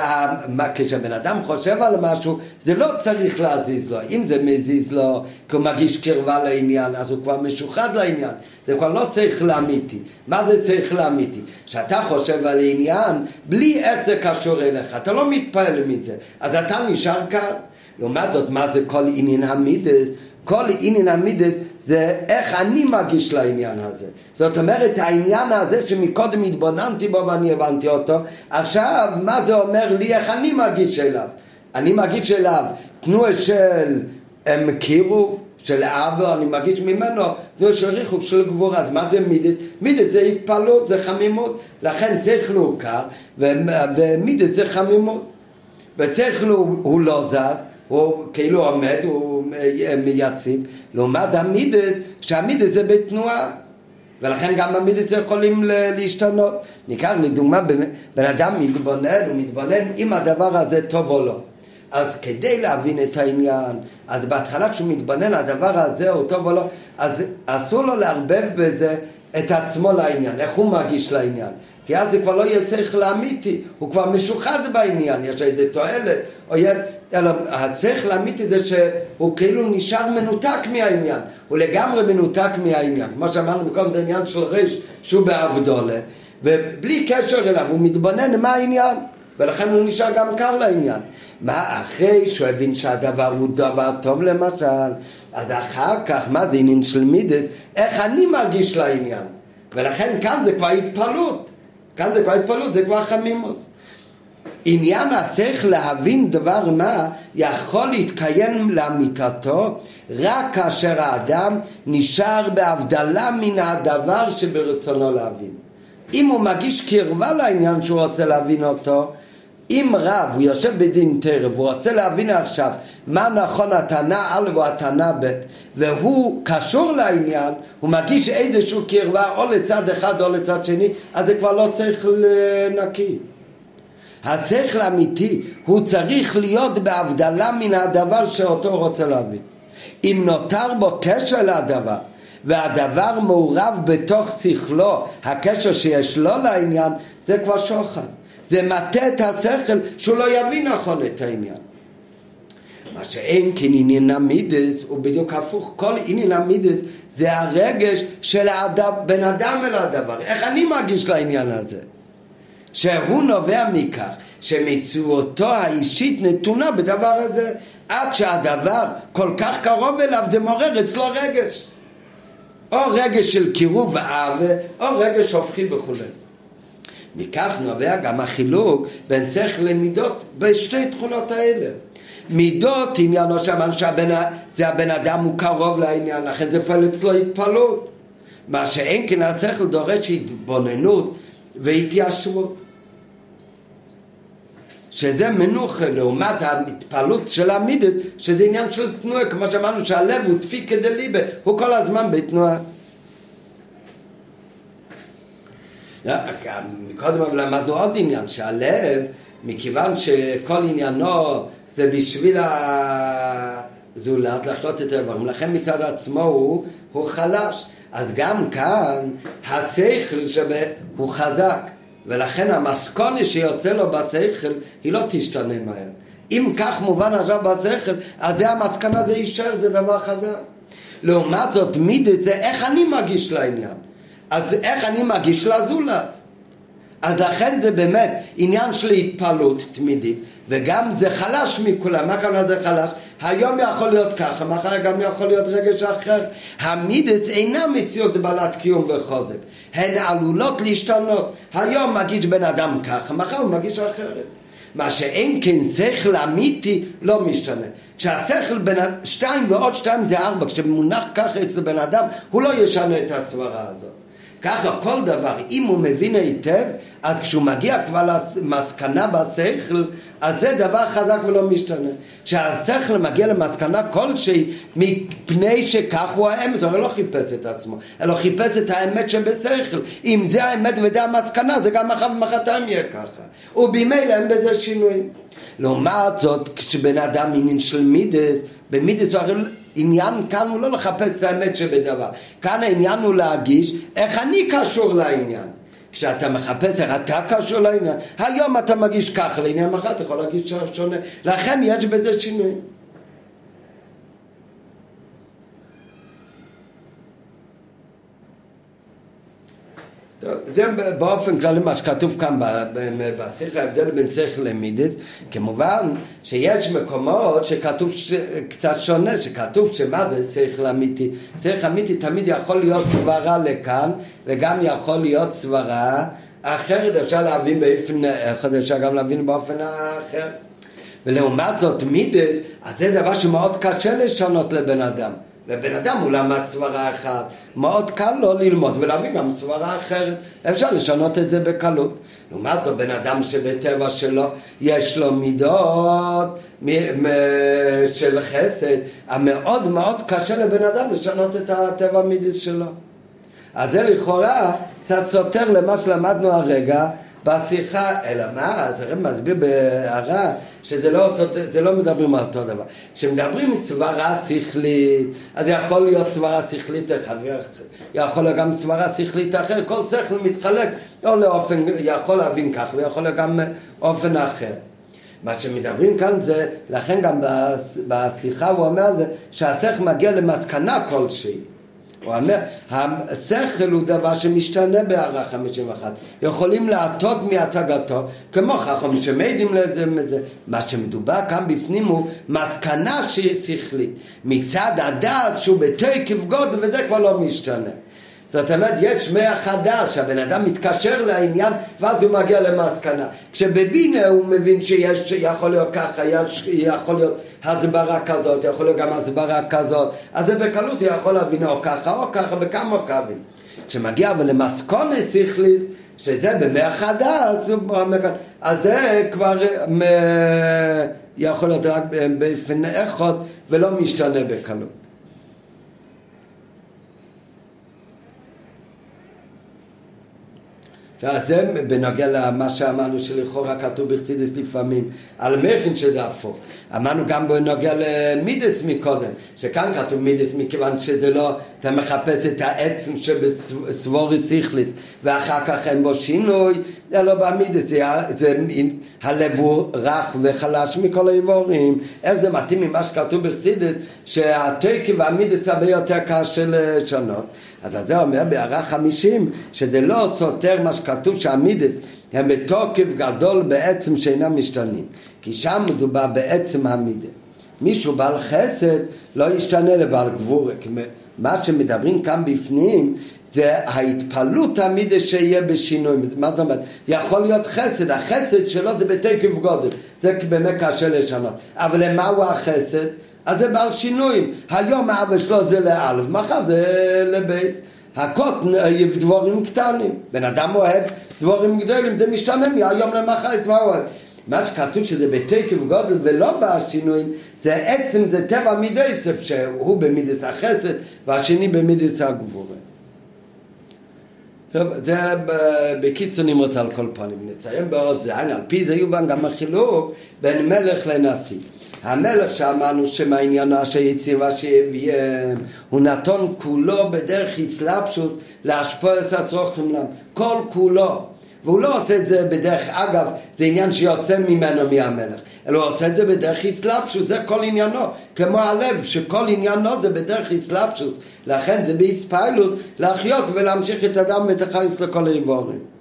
כשבן אדם חושב על משהו, זה לא צריך להזיז לו. אם זה מזיז לו, כי הוא מגיש קרבה לעניין, אז הוא כבר משוחד לעניין. זה כבר לא צריך לאמיתי. מה זה צריך לאמיתי? כשאתה חושב על עניין, בלי איך זה קשור אליך, אתה לא מתפעל מזה. אז אתה נשאר כאן. לעומת זאת, מה זה כל עניין המידס? כל עניין המידס זה איך אני מרגיש לעניין הזה. זאת אומרת, העניין הזה שמקודם התבוננתי בו ואני הבנתי אותו, עכשיו, מה זה אומר לי, איך אני מרגיש אליו? אני מרגיש אליו תנועה של קירוב, של אבו, אני מרגיש ממנו תנועה של ריחוק, של גבורה. אז מה זה מידס? מידס זה התפעלות, זה חמימות. לכן צריך להוכר, ומידס זה חמימות. וצריך הוא לא זז, הוא כאילו עומד, הוא יציב, לעומת המידס, שהמידס זה בתנועה. ולכן גם המידס יכולים להשתנות. ניקח לדוגמה, בן אדם מתבונן, הוא מתבונן אם הדבר הזה טוב או לא. אז כדי להבין את העניין, אז בהתחלה כשהוא מתבונן הדבר הזה הוא טוב או לא, אז אסור לו לערבב בזה את עצמו לעניין, איך הוא מרגיש לעניין. כי אז זה כבר לא יהיה צריך לאמיתי, הוא כבר משוחד בעניין, יש איזה תועלת, או יש... אלא השכל האמיתי זה שהוא כאילו נשאר מנותק מהעניין, הוא לגמרי מנותק מהעניין. כמו שאמרנו מקודם, זה עניין של ריש שהוא בעבדולה, ובלי קשר אליו, הוא מתבונן מה העניין. ולכן הוא נשאר גם קר לעניין. מה אחרי שהוא הבין שהדבר הוא דבר טוב למשל, אז אחר כך, מה זה עניין של מידס? איך אני מרגיש לעניין? ולכן כאן זה כבר התפעלות. כאן זה כבר התפעלות, זה כבר חמימוס. עניין השכל להבין דבר מה יכול להתקיים לאמיתתו רק כאשר האדם נשאר בהבדלה מן הדבר שברצונו להבין. אם הוא מגיש קרבה לעניין שהוא רוצה להבין אותו, אם רב, הוא יושב בדין תרב, הוא רוצה להבין עכשיו מה נכון הטענה א' או הטענה ב', והוא קשור לעניין, הוא מגיש איזשהו קרבה או לצד אחד או לצד שני, אז זה כבר לא צריך לנקי. השכל האמיתי הוא צריך להיות בהבדלה מן הדבר שאותו רוצה להבין. אם נותר בו קשר לדבר והדבר מעורב בתוך שכלו, הקשר שיש לו לעניין, זה כבר שוחד. זה מטה את השכל שהוא לא יבין נכון את העניין. מה שאין כן עניין המידס הוא בדיוק הפוך, כל עניין המידס זה הרגש של האדם, בן אדם אל הדבר, איך אני מרגיש לעניין הזה? שהוא נובע מכך שמציאותו האישית נתונה בדבר הזה עד שהדבר כל כך קרוב אליו זה מעורר אצלו רגש. או רגש של קירוב ואהבה או רגש הופכי וכולי מכך נובע גם החילוק בין שכל למידות בשתי תכונות האלה. מידות עניינו שאמרנו שזה הבן אדם הוא קרוב לעניין לכן זה פועל אצלו התפעלות מה שאין כן השכל דורש התבוננות והתיישבות. שזה מנוחה לעומת ההתפעלות של המידס שזה עניין של תנועה כמו שאמרנו שהלב הוא דפיקה דליבה הוא כל הזמן בתנועה. מקודם אבל למדנו עוד עניין שהלב מכיוון שכל עניינו זה בשביל הזולת לחלות את הדברים לכן מצד עצמו הוא, הוא חלש אז גם כאן השכל שבה הוא חזק ולכן המסכונה שיוצא לו בשכל היא לא תשתנה מהר. אם כך מובן עכשיו בשכל, אז זה המסקנה, זה יישאר, זה דבר חזק. לעומת זאת, מידת זה איך אני מגיש לעניין. אז איך אני מגיש לזולת. אז לכן זה באמת עניין של התפעלות תמידית, וגם זה חלש מכולם. מה כמובן זה חלש? היום יכול להיות ככה, מחר גם יכול להיות רגש אחר. המידס אינה מציאות בעלת קיום וחוזק. הן עלולות להשתנות. היום מגיש בן אדם ככה, מחר הוא מגיש אחרת. מה שאין כן שכל אמיתי לא משתנה. כשהשכל בין שתיים ועוד שתיים זה ארבע, כשמונח ככה אצל בן אדם, הוא לא ישנה את הסברה הזאת. ככה כל דבר, אם הוא מבין היטב, אז כשהוא מגיע כבר למסקנה בשכל, אז זה דבר חזק ולא משתנה. כשהשכל מגיע למסקנה כלשהי, מפני שכך הוא האמת, הוא לא חיפש את עצמו, אלא חיפש את האמת שבשכל. אם זה האמת וזה המסקנה, זה גם מחר ומחרתיים יהיה ככה. ובמילא אין בזה שינויים. לעומת זאת, כשבן אדם עניין של מידס, במידס הוא הרי עניין כאן הוא לא לחפש את האמת שבדבר. כאן העניין הוא להגיש איך אני קשור לעניין. כשאתה מחפש איך אתה קשור לעניין, היום אתה מגיש ככה לעניין, מחר אתה יכול להגיש שונה. לכן יש בזה שינוי. זה באופן כללי מה שכתוב כאן בשיחה ההבדל בין שכל למידס כמובן שיש מקומות שכתוב קצת שונה שכתוב שמה זה שכל אמיתי שכל אמיתי תמיד יכול להיות סברה לכאן וגם יכול להיות סברה אחרת. אפשר להבין באופן אחד אפשר גם להבין באופן אחר. ולעומת זאת מידס אז זה דבר שמאוד קשה לשנות לבן אדם לבן אדם הוא למד סברה אחת, מאוד קל לו ללמוד ולהביא גם סברה אחרת. אפשר לשנות את זה בקלות. לעומת זאת, בן אדם שבטבע שלו יש לו מידות של חסד, המאוד מאוד קשה לבן אדם לשנות את הטבע המידי שלו. אז זה לכאורה קצת סותר למה שלמדנו הרגע בשיחה, אלא מה, אז הרב מסביר בהערה שזה לא, אותו, לא מדברים על אותו דבר. כשמדברים סברה שכלית, אז יכול להיות סברה שכלית אחת, יכול להיות גם סברה שכלית אחרת, כל שכל מתחלק, או לאופן, יכול להבין כך, ויכול להיות גם אופן אחר. מה שמדברים כאן זה, לכן גם בשיחה הוא אומר זה, שהשכל מגיע למסקנה כלשהי. הוא אומר, השכל הוא דבר שמשתנה בהערה 51. יכולים להטות מהצגתו, כמו חכמים שמעידים לזה מזה. מה שמדובר כאן בפנים הוא מסקנה שכלית. מצד הדעת שהוא בתוקף גודל וזה כבר לא משתנה. זאת אומרת, יש מאה חדש, הבן אדם מתקשר לעניין ואז הוא מגיע למסקנה. כשבבינה הוא מבין שיש, יכול להיות ככה, יש, יכול להיות הסברה כזאת, יכול להיות גם הסברה כזאת, אז זה בקלות יכול להבין או ככה או ככה, בכמה קווים. כשמגיע אבל למסקונה שכליס, שזה במאה חדש, אז זה כבר יכול להיות רק באופן אחד ולא משתנה בקלות. זה בנוגע למה שאמרנו שלכאורה כתוב בחסידס לפעמים על מרחין שזה הפוך. אמרנו גם בנוגע למידס מקודם, שכאן כתוב מידס מכיוון שזה לא, אתה מחפש את העצם שבסבורי סיכליס ואחר כך אין בו שינוי, זה לא במידס, זה, זה הלב הוא רך וחלש מכל האיבורים. איך זה מתאים ממה שכתוב בחסידס, שהתקי והמידס הרבה יותר קשה לשנות. אז זה אומר בהערה חמישים, שזה לא סותר מה שכתוב שהמידס הם בתוקף גדול בעצם שאינם משתנים. כי שם מדובר בעצם המידה. מישהו בעל חסד לא ישתנה לבעל גבורה. מה שמדברים כאן בפנים זה ההתפעלות המידה שיהיה בשינוי. מה זאת אומרת? יכול להיות חסד, החסד שלו זה בתקף גודל. זה באמת קשה לשנות. אבל למה הוא החסד? אז זה בעל שינויים. היום האבא שלו זה לאלף, מחר זה לבייס. הקוטן דבורים קטנים. בן אדם אוהב דבורים גדולים, זה משתנה מהיום למחר, את מה הוא אוהב? מה שכתוב שזה בתקף גודל ולא בשינויים, זה עצם, זה טבע מידסף, שהוא במידס החסד והשני במידס הגבורה. טוב, זה בקיצור נמרוץ על כל פנים. נציין בעוד זין, על פי זה יובן גם החילוק בין מלך לנשיא. המלך שאמרנו שמעניינו שיציבה שיביהם הוא נתון כולו בדרך הסלבשוס להשפוע את הצרוכים להם כל כולו והוא לא עושה את זה בדרך אגב, זה עניין שיוצא ממנו מהמלך, אלא הוא עושה את זה בדרך הסלבשוס, זה כל עניינו, כמו הלב, שכל עניינו זה בדרך הסלבשוס, לכן זה באיספיילוס להחיות ולהמשיך את הדם ואת החייס לכל האיבורים.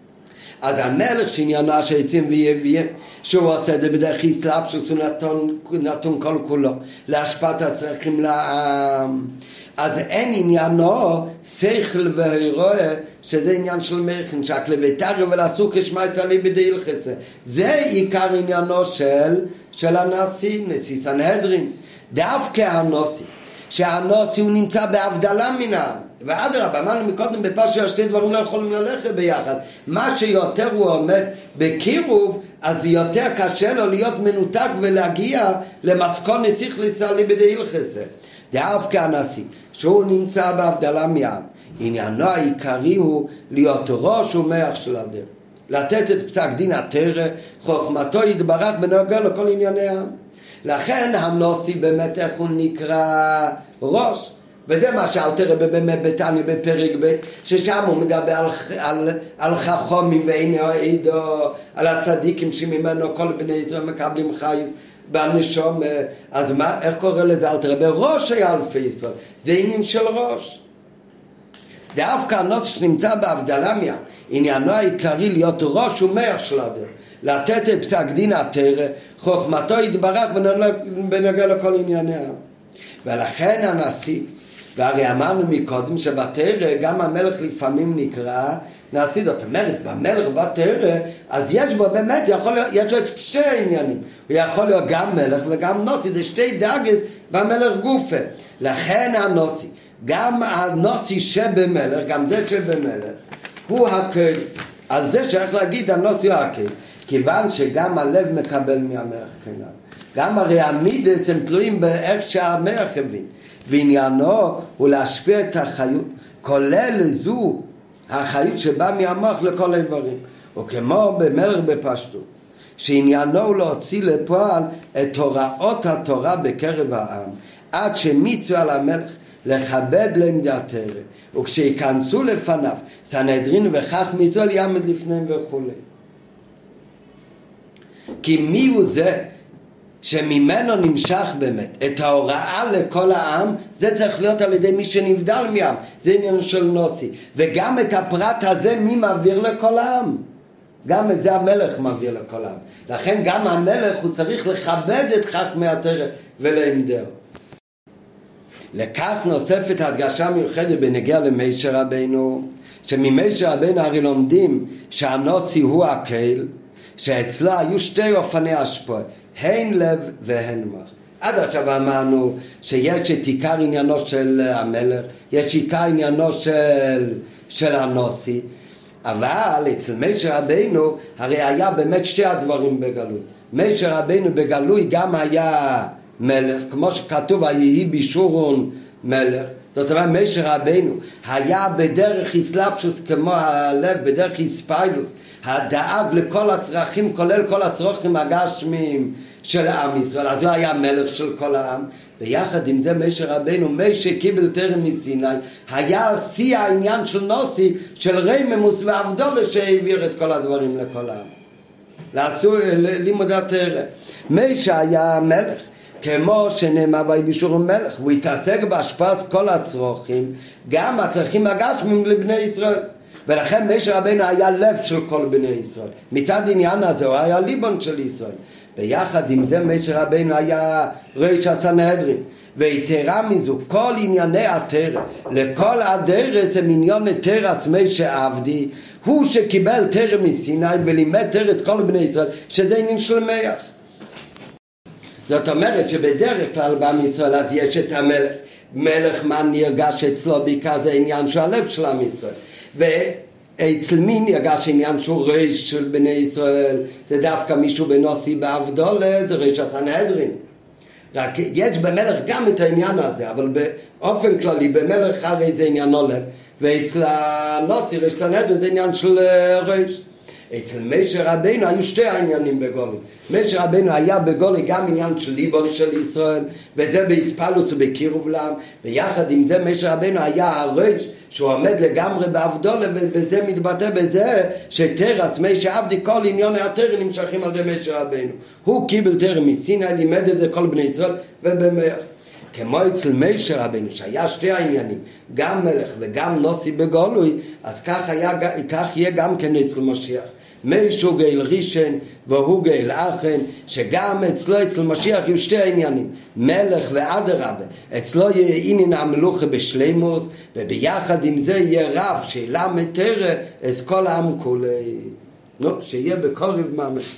אז המלך שעניינו שהעצים ויביא, שהוא עושה את זה בדרך הסלבשוס, הוא נתון, נתון כל כולו להשפעת הצרכים לעם. אז אין עניינו שכל והירואה שזה עניין של מרחן, שהקלוויתרי ולעשו כשמע צלי בדי הלכסה. זה עיקר עניינו של, של הנשיא, נשיא סנהדרין. דווקא הנושא, שהנושא הוא נמצא בהבדלה מן העם. ואדרבה, אמרנו מקודם בפרשה שתי דברים לא יכולים ללכת ביחד. מה שיותר הוא עומד בקירוב, אז יותר קשה לו להיות מנותק ולהגיע למסכון נסיך לישראל בידי הלכסה. דווקא הנשיא, שהוא נמצא בהבדלה מעם, עניינו העיקרי הוא להיות ראש ומח של הדרך. לתת את פסק דין התרא, חוכמתו יתברך בנוגע לכל ענייני העם. לכן הנוסי באמת איך הוא נקרא ראש. וזה מה שאלתר רבי באמת בתניא בפרק ב', ששם הוא מדבר על, על, על חכומי ואינו עדו, על הצדיקים שממנו כל בני ישראל מקבלים חייס. בנשום, אז מה, איך קורא לזה אלתר רבי? ראש היה אלפי ישראל, זה עניין של ראש. דווקא הנוץ שנמצא בהבדלה מה, עניינו העיקרי להיות ראש ומח של הדרך, לתת את פסק דין התרא, חוכמתו יתברך בנוגע לכל ענייניה. ולכן הנשיא, והרי אמרנו מקודם שבתרא גם המלך לפעמים נקרא נעשית, זאת אומרת, במלך בתרא, אז יש בו באמת, יכול להיות, יש לו את שתי העניינים. הוא יכול להיות גם מלך וגם נוצי, זה שתי דאגס במלך גופה. לכן הנוצי, גם הנוצי שבמלך, גם זה שבמלך, הוא הקל. על זה שייך להגיד הנוצי הוא הקל. כיוון שגם הלב מקבל מהמלך כנראה. גם הרי המידס הם תלויים באיך שהמלך הבין. ועניינו הוא להשפיע את החיות, כולל זו החיות שבאה מהמוח לכל האיברים. וכמו במלך בפשטות, שעניינו הוא להוציא לפועל את הוראות התורה בקרב העם, עד שמיצו על המלך לכבד לעמדת תרא, וכשייכנסו לפניו סנהדרין וכך מיצו יעמד לפניהם וכולי. כי מי הוא זה שממנו נמשך באמת את ההוראה לכל העם, זה צריך להיות על ידי מי שנבדל מעם, זה עניין של נוסי. וגם את הפרט הזה מי מעביר לכל העם? גם את זה המלך מעביר לכל העם. לכן גם המלך הוא צריך לכבד את חכמי התרא ולעמדהו. לכך נוספת הדגשה מיוחדת בנגיע למישר רבינו, שממישר רבינו הרי לומדים שהנוצי הוא הקהל, שאצלו היו שתי אופני השפועה. הן לב והן מוח. עד עכשיו אמרנו שיש את עיקר עניינו של המלך, יש עיקר עניינו של, של הנוסי, אבל אצל משה רבינו הרי היה באמת שתי הדברים בגלוי. משה רבינו בגלוי גם היה מלך, כמו שכתוב, היהי בישורון מלך, זאת אומרת, משה רבנו היה בדרך איסלפשוס כמו הלב, בדרך איספיילוס, הדאג לכל הצרכים, כולל כל הצרכים הגשמיים של עם ישראל, אז הוא היה מלך של כל העם, ויחד עם זה משה רבנו, משה קיבל טרם מסיני, היה שיא העניין של נוסי, של רייממוס ועבדולה שהעביר את כל הדברים לכל העם. לעשו לימוד התרם. משה היה מלך, כמו שנאמר ויבישור מלך, הוא התעסק בהשפעת כל הצרוכים, גם הצרכים הגשמים לבני ישראל. ולכן משה רבנו היה לב של כל בני ישראל. מצד עניין הזה הוא היה ליבון של ישראל. ביחד עם זה משה רבנו היה ריש הסנהדרין. ויתרה מזו, כל ענייני התרא, לכל הדרס הם עניון תרס משה עבדי, הוא שקיבל תרא מסיני ולימד תרא את כל בני ישראל, שזה עניין של מח. זאת אומרת שבדרך כלל בעם ישראל אז יש את המלך, מלך מה נרגש אצלו בעיקר זה עניין של הלב של עם ישראל. ואצל מי נרגש עניין שהוא ריש של בני ישראל? זה דווקא מישהו בנוסי בעבדולה, זה ריש הסנהדרין. רק יש במלך גם את העניין הזה, אבל באופן כללי במלך הרי זה עניין עולב, ואצל הנוסי ריש סנהדרין זה עניין של אה, ריש. אצל משה רבנו היו שתי העניינים בגולי. משה רבנו היה בגולי גם עניין של ליבון של ישראל, וזה באספלוס ובקירוב לעם, ויחד עם זה משה רבנו היה הריש שהוא עומד לגמרי באבדולה, וזה מתבטא בזה שתרס משה עבדי כל עניון התרא נמשכים על ידי משה רבנו. הוא קיבל תרא מסיני, לימד את זה כל בני ישראל, ובמח. כמו אצל משה רבנו, שהיה שתי העניינים, גם מלך וגם נוסי בגולוי, אז כך, היה, כך יהיה גם כן אצל משיח. מישהו גאל רישן והוא גאל אחן, שגם אצלו, אצל משיח יהיו שתי העניינים, מלך ואדרבה, אצלו יהיה עניין המלוכה בשלימוס, וביחד עם זה יהיה רב שילמד תרא את כל העם כולי. נו, שיהיה בקורב ממש.